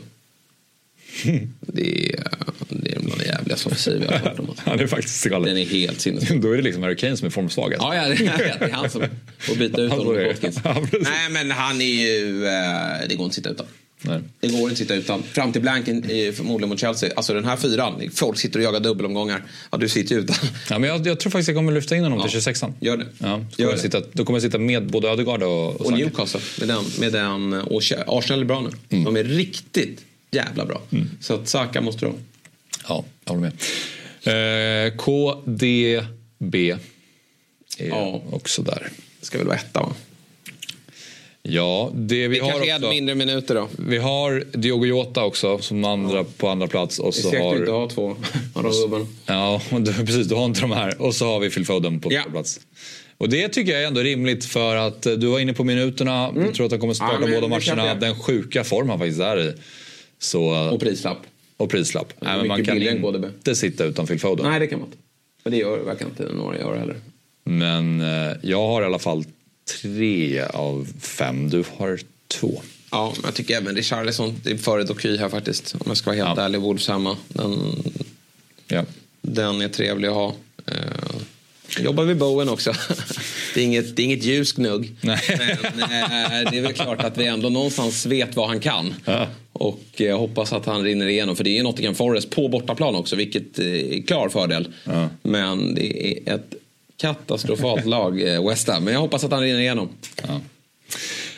Det är, det är bland det jävligaste offensiv jag har hört om. Han är faktiskt Den galen. är helt sinnessjuk. Då är det liksom Harry Kane som är formsvagast. Ja, ja, det är han som får byta ut honom mot. Watkins. Nej, men han är ju... Eh, det går inte att sitta utan. Nej. Det går inte att sitta utan. Fram till blanken i, förmodligen mot Chelsea. Alltså den här fyran. Folk sitter och jagar dubbelomgångar. Ja, du sitter ju utan. Ja, men jag, jag tror faktiskt jag kommer lyfta in honom Ja. till 26an. Gör det. Ja, då, kommer Gör jag det. sitta, då kommer jag sitta med både Ödegaard och, och, Och. Newcastle med den. Med den och Ch- Arsenal är bra nu. Mm. De är riktigt jävla bra. Så att Saka måste de. Ja, jag håller med. Eh, KDB är Ja. också där. Ska väl vara etta va? Ja, det vi Det har kanske är också. mindre minuter då. Vi har Diogo Jota också som andra, på andra plats. Och Det är så säkert inte har, ha två gubbarna. ja, du, precis, du har inte de här. Och så har vi Phil Foden på Ja. ja. plats. Och det tycker jag är ändå rimligt för att eh, du var inne på minuterna. Jag tror att han kommer starta Mm. Ja, båda matcherna. Den sjuka form han faktiskt är i. Så, Och prislapp. och prislapp. Nej, men man kan inte sitta utan Phil Foden. Nej, det kan man inte. Men det gör, verkar inte några göra heller. Men eh, jag har i alla fall tre av fem. Du har två. Ja, jag tycker även Richarlison är före Doky här faktiskt. Om jag ska vara helt Ja. ärlig. Wolves hemma. Den, Ja. den är trevlig att ha. Eh, jobbar vi Bowen också. det, är inget, det är inget ljus gnugg. Men eh, det är väl klart att vi ändå någonstans vet vad han kan. Ja. Och jag hoppas att han rinner igenom. För det är ju Nottingham Forest på bortaplan också. Vilket eh, är klar fördel. Ja. Men det är ett katastrofalt lag, eh, West Ham. Men jag hoppas att han rinner igenom. Ja.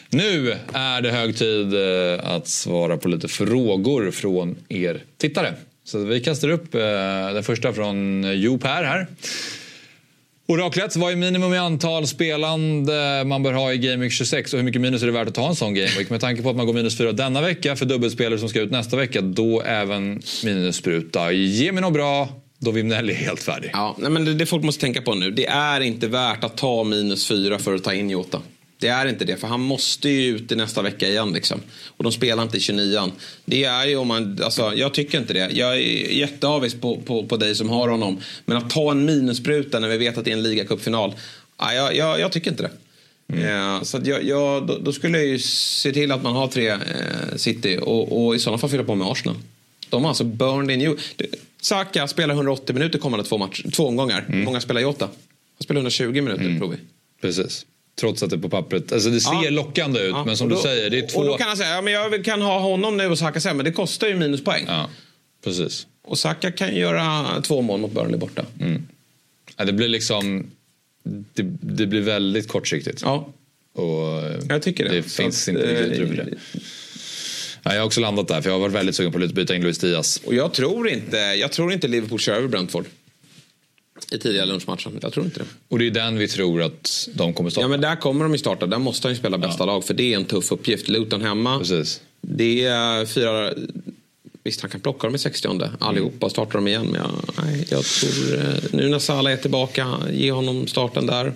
Nu är det hög tid eh, att svara på lite frågor från er tittare. Så vi kastar upp eh, den första från Jo Per här. Oraklet, vad är minimum i antal spelande man bör ha i Game Week 26 och hur mycket minus är det värt att ta en sån Game Week? Med tanke på att man går minus 4 denna vecka för dubbelspelare som ska ut nästa vecka, då även minusspruta. Ge mig något bra, då Vimnelli är helt färdig. Ja, nej, men det, det folk måste tänka på nu, det är inte värt att ta minus 4 för att ta in Jota. Det är inte det, för han måste ju ut i nästa vecka igen. Liksom. Och de spelar inte i 29 Det är ju om man, alltså, jag tycker inte det. Jag är jätteavis på, på, på dig som har honom. Men att ta en minusspruta när vi vet att det är en ligacupfinal. Ja, jag, jag, jag tycker inte det. Mm. så jag, jag, då, då, skulle jag ju se till att man har tre eh, City och, och i sådana fall fylla på med Arsenal. De har alltså burned in you. Saka spelar 180 minuter kommande två, match, två omgångar. Mm. Många spelar Jota. Han spelar 120 minuter mm. tror vi. Precis. Trots att det på pappret, alltså det ser ja. lockande ut ja. men som då, du säger det är två... Och då kan han säga, ja men jag kan ha honom nu och Saka sen men det kostar ju minuspoäng. Ja, precis. Och Saka kan ju göra två mål mot Burnley borta. Mm. Ja, det blir liksom, det, det, blir väldigt kortsiktigt. Ja. Och jag tycker det. Det finns inte riktigt utrymme för det. Ja, jag har också landat där för jag har varit väldigt sugen på att byta in Luis Diaz. Och jag tror inte, jag tror inte Liverpool kör över Brentford i tidigare lunchmatchen. Jag tror inte det. Och det är den vi tror att de kommer starta. Ja men där kommer de ju starta. Där måste han ju spela bästa ja. lag. För det är en tuff uppgift. Luton hemma. Precis. Det är fyra... Visst han kan plocka dem i 60 allihopa och starta dem igen. Men jag, nej, jag tror... Eh, nu när Salah är tillbaka, ge honom starten där.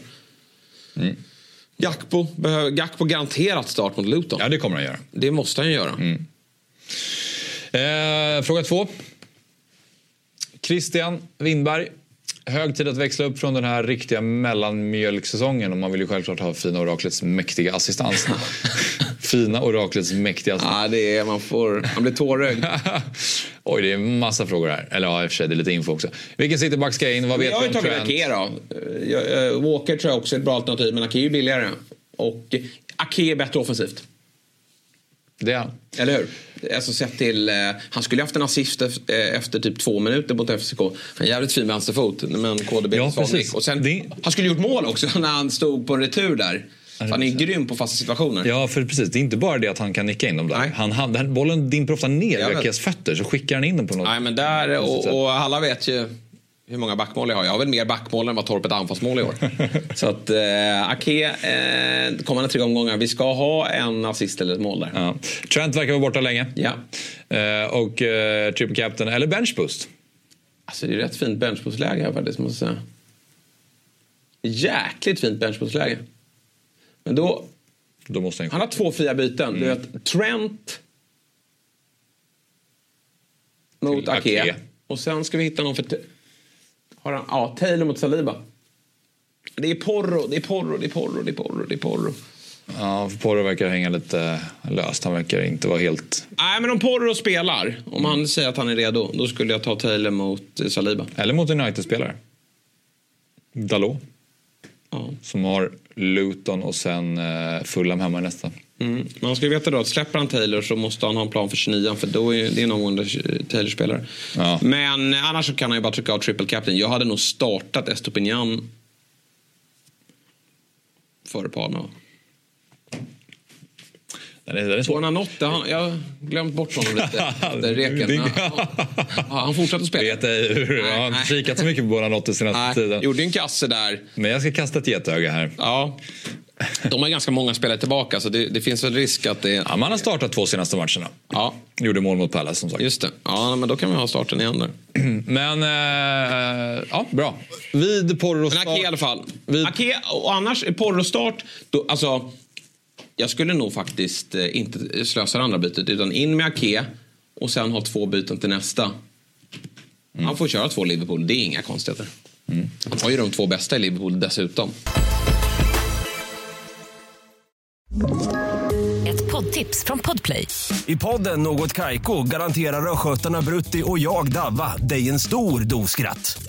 Mm. Gakpo, behöver, Gakpo garanterat start mot Luton. Ja det kommer han göra. Det måste han göra. Mm. Eh, fråga två. Christian Windberg hög tid att växla upp från den här riktiga mellanmjölksäsongen och man vill ju självklart ha fina oraklets mäktiga assistans. fina oraklets mäktiga assistans. Ja, det är, man, får, man blir tårögd. Oj, det är massa frågor här. Eller ja, i och för sig, det är lite info också. Vilken cityback ska in? Vad vet jag har ju tagit Ake då. Walker tror jag också är ett bra alternativ, men Ake är ju billigare. Och Ake är bättre offensivt. Det är han. Eller hur? Alltså sett till, eh, han skulle haft en assist efter, eh, efter typ två minuter mot FCK. En jävligt fin vänsterfot, men KDB ja, precis. Och sen, det... Han skulle gjort mål också när han stod på en retur där. Han är grym på fasta situationer. Ja, för precis. Det är inte bara det att han kan nicka in dem där. Nej. Han, han, den bollen dimper ofta ner vid Akias fötter så skickar han in den på något Nej, men där, och, och alla vet ju hur många backmål jag har. Jag har väl mer backmål än vad Torp ett anfallsmål i år. så att eh, Ake, eh, kommande tre omgångar, vi ska ha en assist eller ett mål där. Ja. Trent verkar vara borta länge. Ja. Eh, och eh, triple captain, eller benchboost. Alltså det är rätt fint benchboostläge här faktiskt, måste jag säga. Jäkligt fint benchboostläge. Men då... då måste han, han har två fria byten. Mm. Du vet, Trent mot Ake. Ake. Och sen ska vi hitta någon för har han, ja, Taylor mot Saliba. Det är Porro, det är Porro, det är Porro, det är Porro, det är Porro. Ja, Porro verkar hänga lite löst. Han verkar inte vara helt... Nej, men om Porro spelar, om han säger att han är redo, då skulle jag ta Taylor mot Saliba. Eller mot United-spelare. Dalot. Ja. Som har Luton och sen uh, Fulham hemma nästa. Mm. Man ska veta då att släpper han Taylor så måste han ha en plan för 29 för då är det någon där Taylor spelar. Ja. Men annars så kan han ju bara trycka av triple captain. Jag hade nog startat Estopinian före Palma. Den är, den är svår. Han jag har glömt bort honom lite reken. Ja, han fortsatte spela. Vet hur, jag har inte kikat så mycket på Bonanotte senaste nej, tiden. Gjorde en kasse där. Men jag ska kasta ett getöga här. Ja. De har ganska många spelare tillbaka så det, det, finns väl risk att det... Ja, man har startat två senaste matcherna. Ja. Gjorde mål mot Palace som sagt. Just det. Ja, men då kan vi ha starten igen där. Men, äh, ja, bra. Vid porrostart... Men Ake i alla fall. Vid... Ake, och annars, porrostart, då, alltså... Jag skulle nog faktiskt eh, inte slösa det andra bytet utan in med Ake och sen ha två byten till nästa. Mm. Han får köra två Liverpool, det är inga konstigheter. Mm. Han har ju de två bästa i Liverpool dessutom. Ett poddtips från Podplay. I podden Något Kaiko garanterar östgötarna Brutti och jag, Davva, dig en stor dos skratt.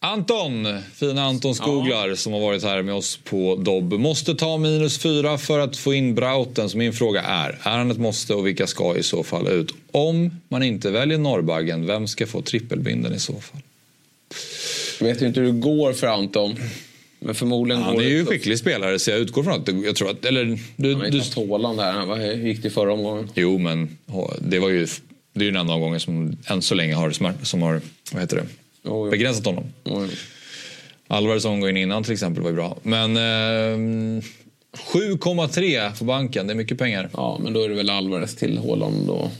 Anton, fina Anton Skoglar som har varit här med oss på Dobb. Måste ta minus fyra för att få in Brauten. Så min fråga är, är han ett måste och vilka ska i så fall ut? Om man inte väljer Norrbaggen, vem ska få trippelbinden i så fall? Jag vet ju inte hur det går för Anton. Men förmodligen Han går är ju en skicklig spelare så jag utgår från att jag tror att, eller du, Han har du, Haaland där. Vad gick det i förra omgången? Jo, men det var ju det är ju den enda omgången som än så länge har, som har vad heter det? Jo. begränsat honom. Oj. Alvarez omgången innan till exempel var ju bra. Men eh, 7,3 på banken, det är mycket pengar. Ja, men då är det väl Alvarez till Haaland då.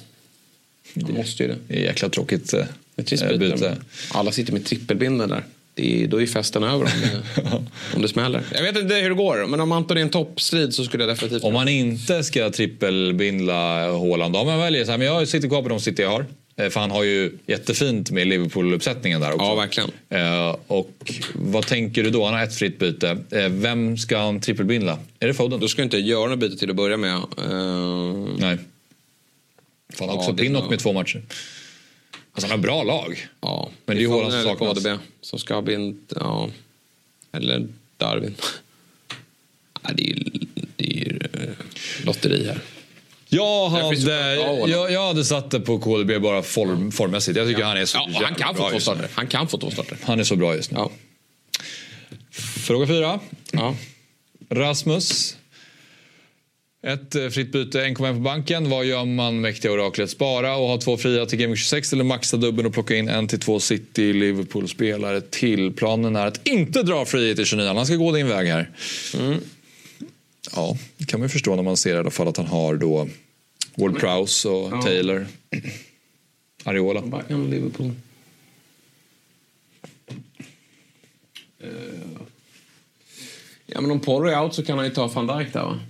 Det måste ju det. Det är jäkla tråkigt eh, eh, byte. Alla sitter med trippelbindel där. Det är, då är festen över om det, om det smäller. Jag vet inte hur det går, men om Anton är en toppstrid så skulle jag definitivt... Om man inte ska trippelbindla Haaland, om man väljer så här, men jag sitter kvar på de sitter jag har. Eh, För han har ju jättefint med Liverpool-uppsättningen där också. Ja, verkligen. Eh, och vad tänker du då? Han har ett fritt byte. Eh, vem ska han trippelbindla? Är det Foden? Då ska jag inte göra något byte till att börja med. Uh, Nej. Fan, Ja, också är Pinnock med två matcher. Alltså han har bra lag. ja, Men det är ju Haaland som saknas. KDB som ska en... Ja, eller Darwin. Nej, det är ju lotteri här. Jag hade, jag, jag hade satt det på KDB bara form, formmässigt. Jag tycker han är så Ja, han kan få två starter. Han kan få två starter. Han är så bra just nu. Ja. Fråga fyra. Ja. Rasmus. Ett eh, fritt byte, 1,1 på banken. Vad gör man mäktiga oraklet? Spara och ha två fria till Game Week 26 eller maxa dubben och plocka in en till två City Liverpool-spelare till. Planen är att inte dra frihet i 29 Han ska gå din väg här. Mm. Ja, det kan man förstå när man ser i alla fall att han har då Ward Prowse och Ja. Taylor. Ariola. Backen Liverpool. Eh, Ja, men om Porro är out så kan han ju ta van Dijk där va?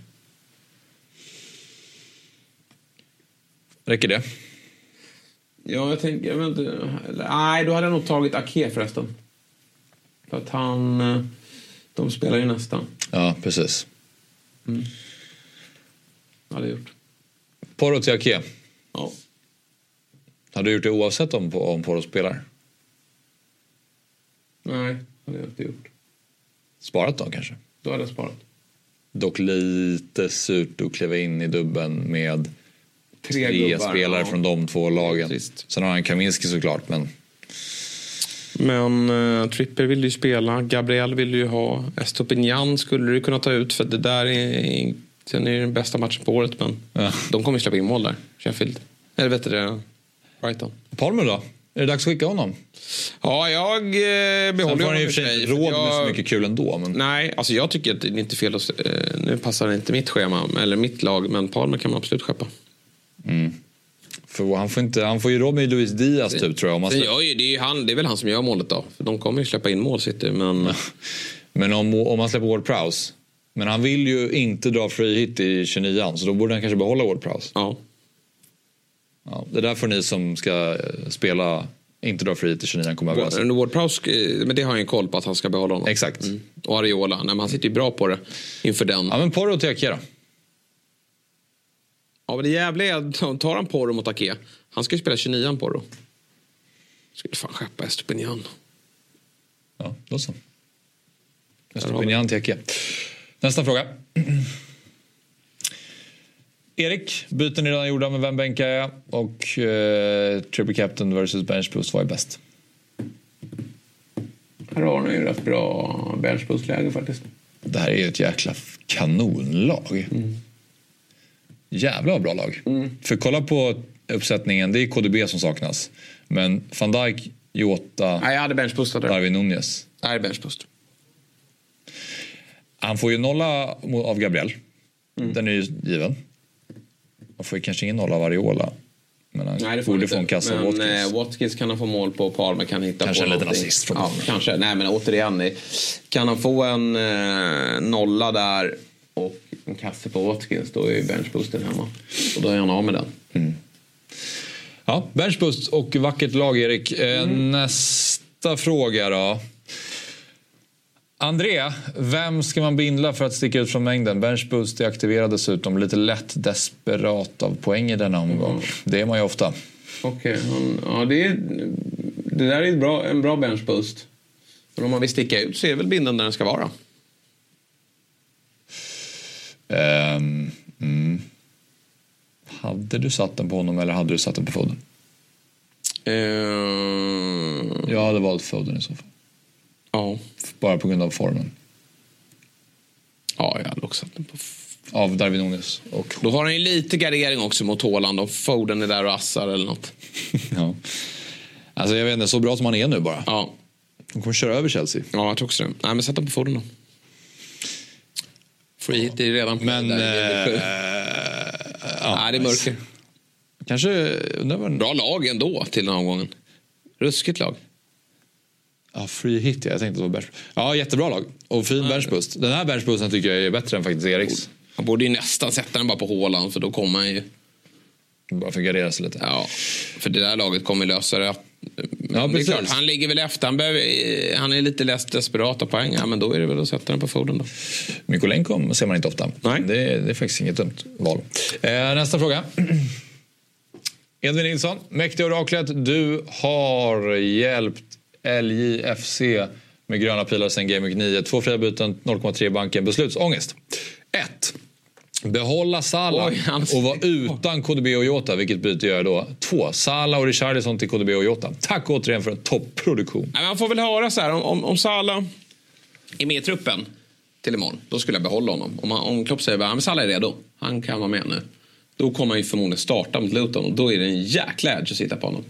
Räcker det? Ja, jag tänker... Jag vet inte, eller, nej, då hade jag nog tagit Ake förresten. För att han... eh, De spelar ju nästan. Ja, precis. Hade jag gjort. Porro till Ake. Ja. Hade du gjort det oavsett om, om Porro spelar? Nej, hade jag inte gjort. Sparat då kanske? Då hade jag sparat. Dock lite surt att kliva in i dubben med Tre tre, gubbar, spelare ja. från de två lagen. Trist. Sen har han Kaminski såklart, men Men uh, Tripper vill ju spela. Gabriel vill ju ha. Estopignan skulle du kunna ta ut för det där är, sen är det den bästa matchen på året. Men Ja. de kommer ju släppa in mål där. Sheffield. Eller vet du det? Brighton. Palmer då? Är det dags att skicka honom? Ja, jag eh, Sen behåller får han honom i och för sig råd med så jag- mycket kul ändå. Men... Nej, alltså jag tycker att det är inte fel att... Eh, nu passar det inte mitt schema, eller mitt lag, men Palmer kan man absolut skeppa. För han får, inte, han får ju råd med Luis Diaz typ tror jag. Om man gör ju, det, är ju han, det är väl han som gör målet då. För de kommer ju släppa in mål, City, men... Men om, om man släpper Ward Prowse. Men han vill ju inte dra free hit i 29 så då borde han kanske behålla Ward Prowse. Ja. Ja, det är därför ni som ska eh, spela inte dra free hit i 29 kommer överens. Ward, Ward Prowse, eh, men det har jag en koll på att han ska behålla honom. Exakt. Mm. Och Ariola, nej, men han sitter ju bra på det inför den. Ja men Porro till Ake då. Ja, men det jävliga är, tar han Porro mot Ake, han ska ju spela 29 Porro. Skulle fan skeppa Estopinian. Ja, då så. Opinion till Ake. Nästa fråga. Erik, byten är redan gjorda med vem bänkar jag? Och eh, triple captain versus bench boost, vad är bäst? Här har ni ju rätt bra benchboost-läge faktiskt. Det här är ju ett jäkla kanonlag. Jävla bra lag. För kolla på uppsättningen, det är KDB som saknas. Men van Dijk, Jota, Nej, jag hade benchboostat det. Darwin Nunez. Nej, benchboost. Han får ju nolla av Gabriel. Den är ju given. Han får ju kanske ingen nolla av Ariola. Men han Nej, det får borde han få en kassa Men Watkins. eh, Watkins kan han få mål på. Palmer kan hitta Kanske på en liten assist från ja. Kanske. Nej, men återigen. eh, Kan han få en eh, nolla där och en kasse på Watkins då är benchboosten hemma. Och då är han av med den. Ja, benchboost och vackert lag, Erik. Eh, Mm. Nästa fråga då. André, vem ska man bindla för att sticka ut från mängden? Benchboost är aktiverad dessutom. Lite lätt desperat av poäng i denna omgång. Mm. Det är man ju ofta. Okej, han- ja, det, är, det där är ett bra, en bra benchboost. Men om man vill sticka ut så är det väl binden där den ska vara. Ehm, mm. Hade du satt den på honom eller hade du satt den på Foden? Eh, Jag hade valt Foden i så fall. ja. Bara på grund av formen. ja, jag hade också satt den på Av Darwin Nunes. Och, Då har han ju lite gardering också mot Haaland om Foden är där och assar eller något. ja. Alltså jag vet inte, så bra som han är nu bara. Ja, De kommer köra över Chelsea. ja jag tror också det. Nej, men sätt den på Foden då. Free hit är redan på Men... där. Eh, ja, Nej, det är mörker. Kanske... undrar Bra lag ändå till den här omgången. Ruskigt lag. Ja, free hit ja. Jag tänkte att det var bench. Ja, jättebra lag. Och fin benchboost. Den här benchboosten tycker jag är bättre än faktiskt Eriks. Han borde ju nästan sätta den bara på Haaland för då kommer han ju... Bara för att gardera sig lite. Ja, för det där laget kommer lösa det. Ja, precis. klart, han ligger väl efter. Han, behöver, han är lite less desperat av poäng. Ja, men då är det väl att sätta den på Foden då. Mykolenko ser man inte ofta. Nej. Det, det är faktiskt inget dumt val. Eh, nästa fråga. Edvin Nilsson, mäktiga oraklet. Du har hjälpt LJFC med gröna pilar sen Game Week 9. Två fria byten, 0,3 i banken. Beslutsångest. 1. Behålla Salah Oj, och vara utan KDB och Jota. Vilket byte gör då? 2. Salah och Richarlison till KDB och Jota. Tack återigen för en topproduktion. Man får väl höra så här, om, om, om Salah är med i truppen till imorgon, då skulle jag behålla honom. Om, om Klopp säger att Salah är redo, han kan vara med nu. Då kommer han ju förmodligen starta mot Luton och då är det en jäkla edge att sitta på honom.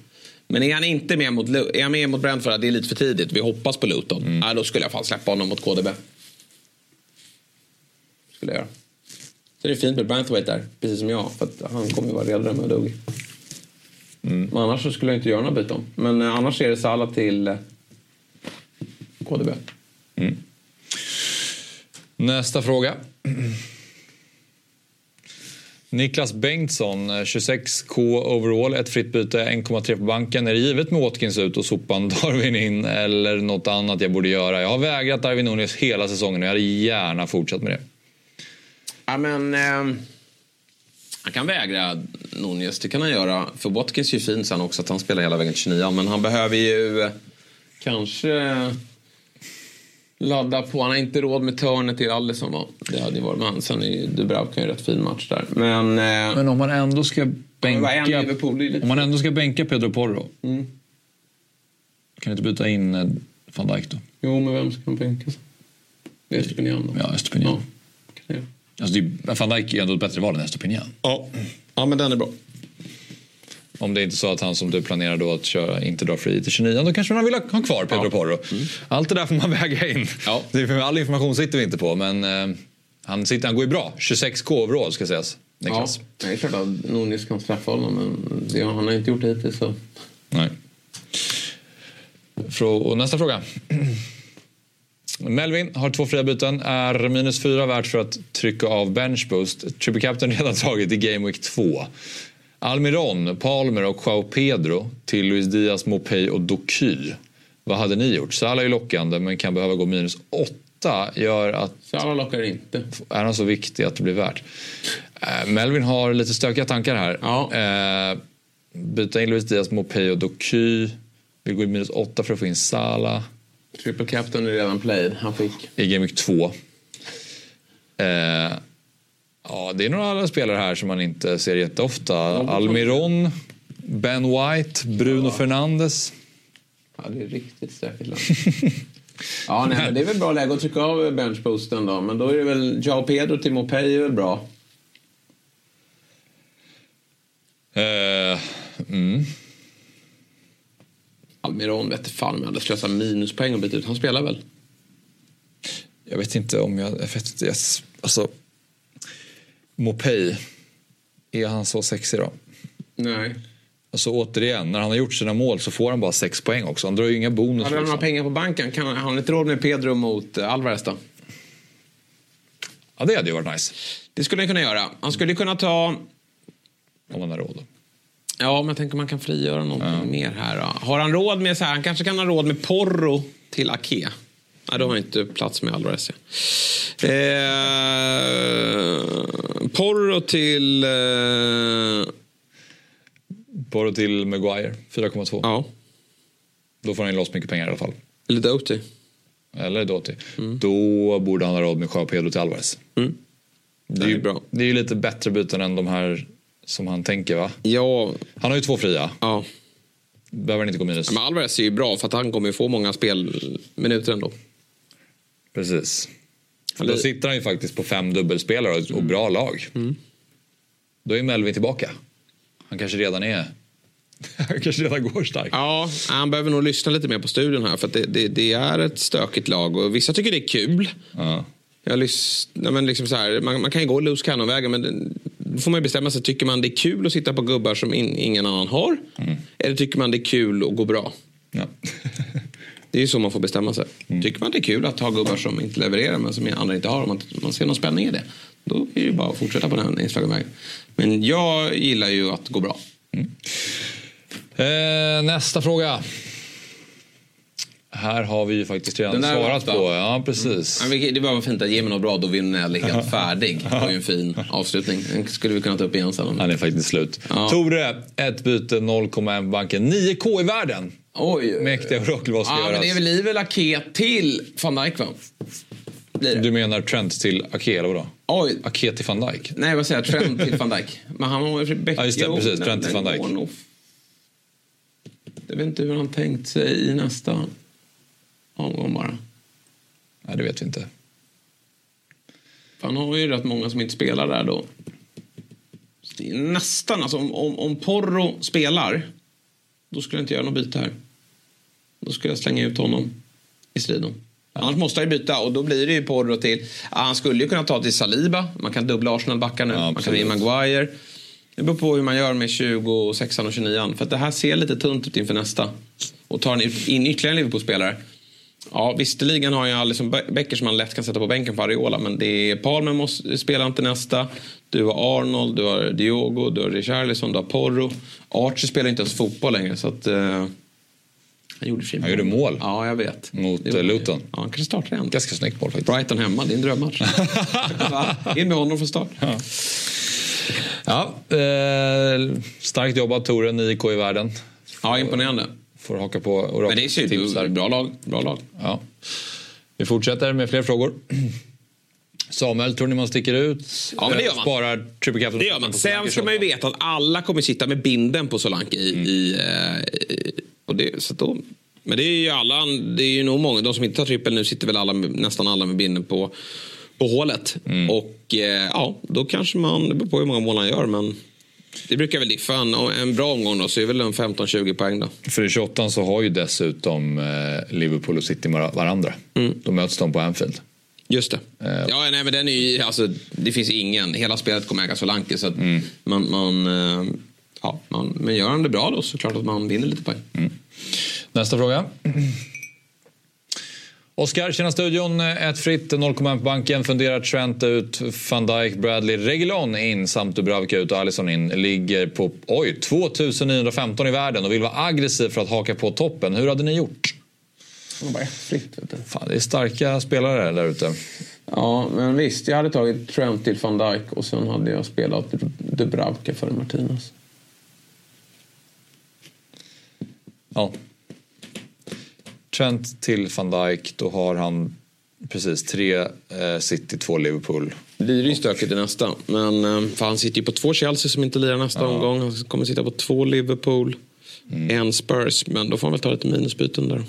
Men är han inte med mot, är han med mot Brentford, det är lite för tidigt, vi hoppas på Luton, nej, då skulle jag fan släppa honom mot KDB. Skulle jag göra. Så det är fint med Branthwaite där, precis som jag, för att han kommer ju vara redo med Dugg. Men annars så skulle jag inte göra några byten. Men eh, annars är det Salah till eh, KDB. Nästa fråga. Niklas Bengtsson, eh, 26k overall, ett fritt byte, 1,3 på banken. Är det givet med Watkins ut och sopan Darwin in eller något annat jag borde göra? Jag har vägrat Darwin Nunes hela säsongen och jag hade gärna fortsatt med det. Ja, men... Eh, han kan vägra Nunez, det kan han göra. För Watkins är ju fin sen också att han spelar hela vägen till 29 Men han behöver ju eh, kanske ladda på. Han har inte råd med Turner till Alisson va? Det hade ju varit med han. Sen är ju Dubravka en rätt fin match där. Men... Eh, Men om man ändå ska bänka, om man ändå ska bänka Pedro Porro, Mm. kan du inte byta in eh, van Dijk då? Jo, men vem ska han bänka Estepinian då. Ja, Estepinian. Ja, kan. Alltså, det är, van Dijk är ändå ett bättre val än Estepinian. ja. ja, men den är bra. Om det är inte så att han som du planerar då att köra inte drar fri till 29 då kanske man vill ha kvar Pedro Ja. Porro. Allt det där får man väga in. Ja. Det är, all information sitter vi inte på men eh, han, sitter, han går ju bra. 26k overall ska sägas. Ja, Niklas. det är klart att Nunez kan straffa honom, men det, han har inte gjort det hittills. Så. Nej. Frå- och nästa fråga. Melvin har två fria byten. Är minus fyra värt för att trycka av bench boost? Triple Captain redan tagit i Game Week 2. Almiron, Palmer och Joao Pedro till Luis Diaz, Mopey och Doky. Vad hade ni gjort? Salah är lockande men kan behöva gå minus åtta. Gör att Salah lockar inte. är han så viktig att det blir värt? Eh, Melvin har lite stökiga tankar här. Ja. Eh, byta in Luis Diaz, Mopey och Doky. Vill gå i minus åtta för att få in Salah Triple Captain är redan played. Han fick. i Game Week 2. Eh, ja, det är några andra spelare här som man inte ser jätteofta. Almiron, Ben White, Bruno Fernandes. Ja, det är riktigt stökigt land. ja, nej, men det är väl bra läge att trycka av benchboosten då. Men då är det väl Jao Pedro till Mopey är väl bra. Eh, mm. Almiron vet fan om jag hade slösat minuspoäng och bytt ut. Han spelar väl? Jag vet inte om jag... jag vet inte, jag, alltså, Mopey, är han så sexig då? Nej. Alltså återigen, när han har gjort sina mål så får han bara sex poäng också. Han drar ju inga bonus. Hade han några liksom. pengar på banken? Kan, han inte råd med Pedro mot eh, Alvarez då? Ja, det hade ju varit nice. Det skulle han kunna göra. Han skulle kunna ta... Om han har råd. Ja, men jag tänker man kan frigöra någonting mer här. Då. Har han råd med så här? Han kanske kan ha råd med Porro till Ake. Nej, då har inte plats med Alvarez. ja. Eh, Porro till... Eh, Bara till Maguire, 4,2. ja, Då får han loss mycket pengar i alla fall. eller Doty. eller Doty. Mm. Då borde han ha råd med Joao Pedro till Alvarez. Det, är ju, bra. det är ju lite bättre byten än de här som han tänker va? Ja, Han har ju två fria. ja. Behöver han inte gå minus. Men Alvarez är ju bra för att han kommer ju få många spelminuter ändå. Precis. Han Då sitter han ju faktiskt på fem dubbelspelare och, och bra lag. Mm. Då är Melvin tillbaka. Han kanske redan är... han kanske redan går starkt. Ja, han behöver nog lyssna lite mer på studion här för det, det, det är ett stökigt lag och vissa tycker det är kul. Ja. Jag lyssnar, men liksom så här, man, man kan ju gå loose cannon-vägen men får man bestämma sig. Tycker man det är kul att sitta på gubbar som in, ingen annan har? Eller tycker man det är kul att gå bra? Ja. Det är ju så man får bestämma sig. Tycker man det är kul att ha gubbar som inte levererar men som andra inte har, om man, man ser någon spänning i det, då är det ju bara att fortsätta på den inslagna vägen. Men jag gillar ju att gå bra. Eh, nästa fråga. Här har vi ju faktiskt redan svarat på. Ja, precis. Men Det var fint att ge mig något bra, då vinner jag helt färdig. Det var ju en fin avslutning. Den skulle vi kunna ta upp igen sen. Han är faktiskt slut. Ja. Tore, ett byte 0,1 på banken. 9K i världen. Oj. Mäktiga orakel, vad ska Ja, men göras? det är väl Livel Ake till van Dijk va? Du menar Trent till Ake, eller vadå? Oj. Ake till van Dijk? Nej, vad säger jag? Trent till van Dijk. Men han har ju Rebecca. Ja, just det, precis. Trent till van Dijk. Jag vet inte hur han tänkt sig i nästa omgång bara. Nej, det vet vi inte. För han har ju rätt många som inte spelar där då. Så det är nästan, alltså om, om, om Porro spelar, då skulle jag inte göra något byte här. Då skulle jag slänga ut honom i striden. Annars måste jag ju byta och då blir det ju Porro till... Ja, han skulle ju kunna ta till Saliba. Man kan dubbla Arsenal-backar nu. Ja, man kan in Maguire. Det beror på hur man gör med 26 och 29 För det här ser lite tunt ut inför nästa. Och tar in ytterligare en Liverpool-spelare. Ja, visserligen har jag Alisson Becker som man lätt kan sätta på bänken för Ariola. Men det är Palmer måste spela inte nästa. Du har Arnold, du har Diogo, du har Richarlison, du har Porro. Archie spelar inte ens fotboll längre. Så att, eh, han gjorde Han gjorde mål. Ja, jag vet. Mot, Det var- eh, Luton. Ja, han kanske startar igen. Ganska snyggt mål faktiskt. Brighton hemma, det är en drömmatch. In med honom från start. Ja, eh, starkt jobbat Tore, 9K i världen. Ja, imponerande. Får haka på orakel Men det är där. Bra lag. Bra lag. Ja. Vi fortsätter med fler frågor. Samuel, tror ni man sticker ut? Ja, men det gör man. Sparar triple captain. Det gör man. Sen ska man ju veta att alla kommer sitta med binden på Solanke i... i, eh, i och det, så då, men det är ju alla, det är ju nog många, de som inte tar trippel nu sitter väl alla, nästan alla med binden på, på hålet. Och eh, ja, då kanske man, det beror på hur många mål han gör men det brukar väl diffa. En, en bra omgång då så är väl en 15-20 poäng då. För i 28 så har ju dessutom eh, Liverpool och City var- varandra. Mm. Då möts de på Anfield. Just det. Eh. Ja, nej, men den är ju, alltså, det finns ingen, hela spelet kommer äga Solanke så att man, man, eh, ja, man, men gör han det bra då så klart att man vinner lite poäng. Nästa fråga. Oskar, tjena studion. Ett fritt 0,1 på banken. Funderar Trent ut, van Dijk, Bradley, Reguilon in samt Dubravka ut och Alisson in. Ligger på oj, 2915 i världen och vill vara aggressiv för att haka på toppen. Hur hade ni gjort? fritt, vet du. Fan, det är starka spelare där ute. Ja, men visst. Jag hade tagit Trent till van Dijk och sen hade jag spelat Dubravka före Martinez. Ja. Trent till van Dijk, då har han precis tre eh, City, två Liverpool. Det blir ju stökigt i nästa. Men eh, för han sitter ju på två Chelsea som inte lirar nästa omgång. Han kommer sitta på två Liverpool, en Spurs. Men då får han väl ta lite minusbyten där.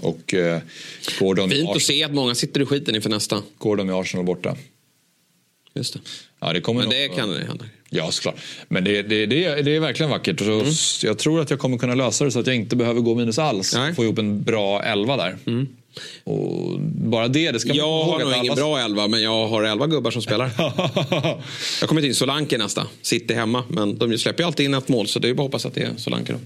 Och eh, Gordon, Fint att se att många sitter i skiten inför nästa. Gordon i Arsenal borta. Just det. Ja, det kommer Men nog- det kan det hända. Ja, såklart. Men det, det, det, är- det är verkligen vackert. Och så, Mm. Jag tror att jag kommer kunna lösa det så att jag inte behöver gå minus alls. Nej. Mm. Få ihop en bra elva där. Och bara det, det ska Jag har nog ingen alla- bra elva, men jag har elva gubbar som spelar. jag kommer inte in Solanke nästa. Sitter hemma. Men de släpper ju alltid in ett mål, så det är bara att hoppas att det är Solanke då.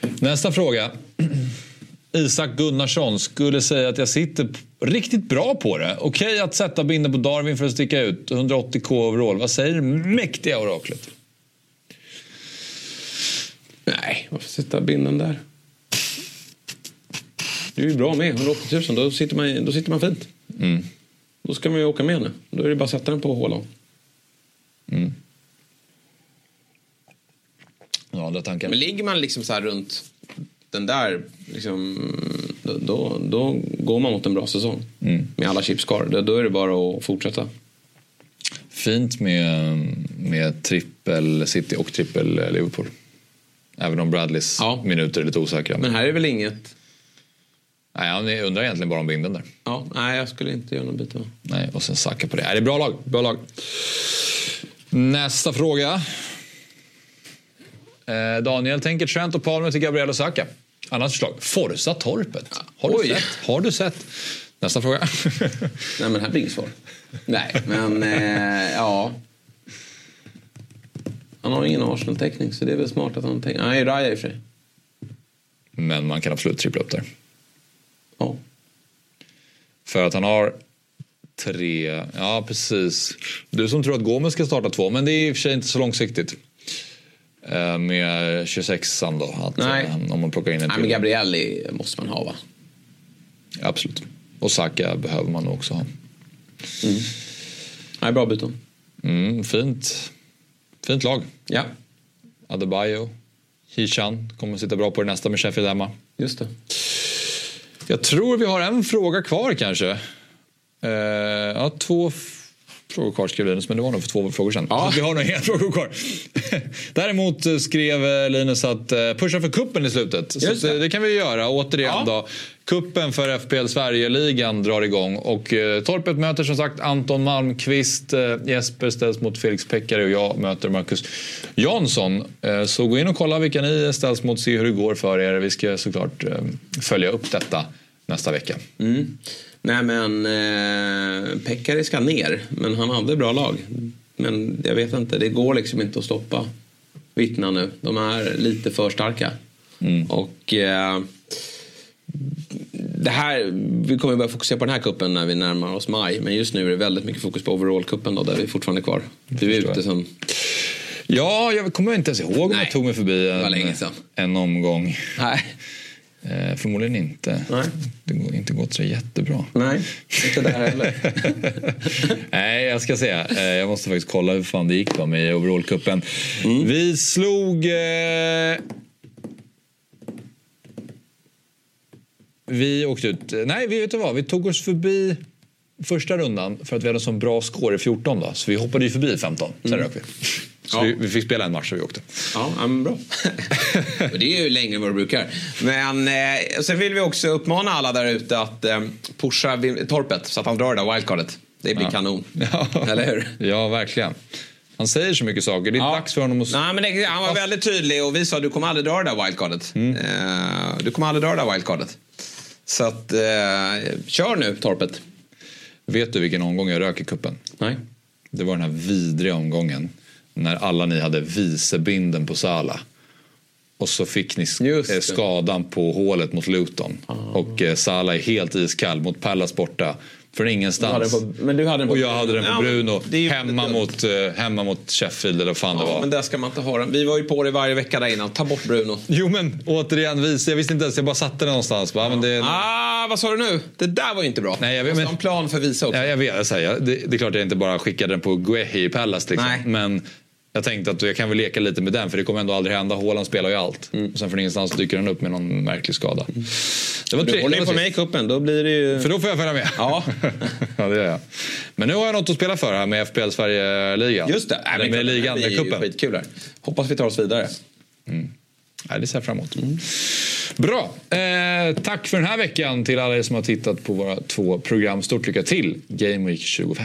Nästa fråga. Isak Gunnarsson skulle säga att jag sitter riktigt bra på det. Okej att sätta binden på Darwin för att sticka ut. 180k overall. Vad säger det mäktiga oraklet? Nej, varför sätta binden där? Det är ju bra med 180 000. Då sitter man, då sitter man fint. Då ska man ju åka med nu. Då är det bara att sätta den på hålan. Ja, det tanken. Men ligger man liksom så här runt den där, liksom, då, då, då går man mot en bra säsong. Med alla chips kvar. Då, då är det bara att fortsätta. Fint med, med trippel City och trippel Liverpool. Även om Bradleys Ja. minuter är lite osäkra. Men här är väl inget... Nej, han undrar egentligen bara om binden där. Ja, nej, jag skulle inte göra något byte. Nej, och sen Saka på det. Nej, det är bra lag. Bra lag. Nästa fråga. Eh, Daniel tänker Trent och Palmer till Gabriel och Saka. Annat förslag. Forza Torpet. Har Oj. du sett? Har du sett? Nästa fråga. Nej, men här blir inget svar. Nej, men eh, ja. Han har ingen Arsenal-täckning så det är väl smart att han täcker. Nej, Raya i och för sig. Men man kan absolut trippla upp där. Ja. För att han har tre, ja precis. Du som tror att Gomes ska starta två, men det är i och för sig inte så långsiktigt. Eh, Med 26an då, att, Nej. eh, om man plockar in en Nej, till. men Gabrielli måste man ha va? Absolut. Och Saka behöver man också ha. Nej, bra byten. Mm, fint. Fint lag. Ja, Adebayo, Hishan kommer sitta bra på det nästa med Sheffield hemma. just det. Jag tror vi har en fråga kvar kanske. Eh, ja, två frågor kvar skrev Linus, men det var nog för två frågor sedan. Ja. Vi har nog inga frågor kvar. Däremot eh, skrev eh, Linus att eh, pusha för kuppen i slutet. Så Just det. det kan vi göra. Återigen Ja. då. Kuppen för FPL Sverige-ligan drar igång och eh, Torpet möter som sagt Anton Malmqvist. Eh, Jesper ställs mot Felix Peckare och jag möter Marcus Jansson. Eh, så gå in och kolla vilka ni ställs mot, se hur det går för er. Vi ska såklart eh, följa upp detta nästa vecka. Mm. Nej, men eh, Pekkari ska ner, men han hade bra lag. Men jag vet inte, det går liksom inte att stoppa Vittna nu. De är lite för starka. Och eh, det här, vi kommer börja fokusera på den här kuppen när vi närmar oss maj. Men just nu är det väldigt mycket fokus på overall-cupen då, där vi fortfarande är kvar. Du är ute som... Ja, jag kommer inte ens ihåg om Nej, jag tog mig förbi en, en omgång. Nej, Eh, förmodligen inte. Nej. Det går inte gått så jättebra. nej, inte där heller. Nej, jag ska säga. Eh, jag måste faktiskt kolla hur fan det gick då med overall-cupen. Mm. Vi slog... Eh, vi åkte ut. Nej, vi vet du vad? Vi tog oss förbi första rundan för att vi hade en sån bra score i 14 då. Så vi hoppade ju förbi 15. Sen rök vi. Så. Ja. vi, vi fick spela en match och vi åkte. Ja, ja, men bra. Och det är ju längre än vad det brukar. Men eh, sen vill vi också uppmana alla där ute att eh, pusha Torpet så att han drar det där wildcardet. Det blir kanon. Ja. Eller hur? Ja, verkligen. Han säger så mycket saker. Det är dags för honom att... Nej, men det, han var väldigt tydlig och vi sa du kommer aldrig dra det där wildcardet. Mm. Eh, du kommer aldrig dra det där wildcardet. Så att, eh, kör nu Torpet. Vet du vilken omgång jag rök i kuppen? Nej. Det var den här vidriga omgången när alla ni hade vicebinden på Sala. Och så fick ni sk- det. eh, skadan på hålet mot Luton. Och eh, Sala är helt iskall mot Pallas borta. Från Du ingenstans. den på, men du hade den på Och jag hade den på Ja, Bruno. det ju hemma, dumt. mot, eh, hemma mot Sheffield eller vad fan det Ja, var. men där ska man inte ha den. Vi var ju på det varje vecka där innan. Ta bort Bruno. Jo men återigen, vice. jag visste inte ens, jag bara satte den någonstans. Va? Men det, Ah, vad sa du nu? Det där var ju inte bra. Nej, jag vet, men- en plan för visa också. Ja, jag vet, jag säger, det, det är klart jag inte bara skickade den på Guehi i Pallas. Liksom. Nej. Men jag tänkte att jag kan väl leka lite med den för det kommer ändå aldrig hända. Haaland spelar ju allt. Och sen från ingenstans dyker han upp med någon märklig skada. Det var Du trevligt. håller var på mig i cupen, då blir det ju... För då får jag följa med. Ja. ja, det gör jag. Men nu har jag något att spela för här med FPL Sverige-ligan. Just det. Men med ligan, med cupen. Skitkul där. Hoppas vi tar oss vidare. Nej, det ser jag fram emot. Bra. Eh, tack för den här veckan till alla er som har tittat på våra två program. Stort lycka till Game Week 25.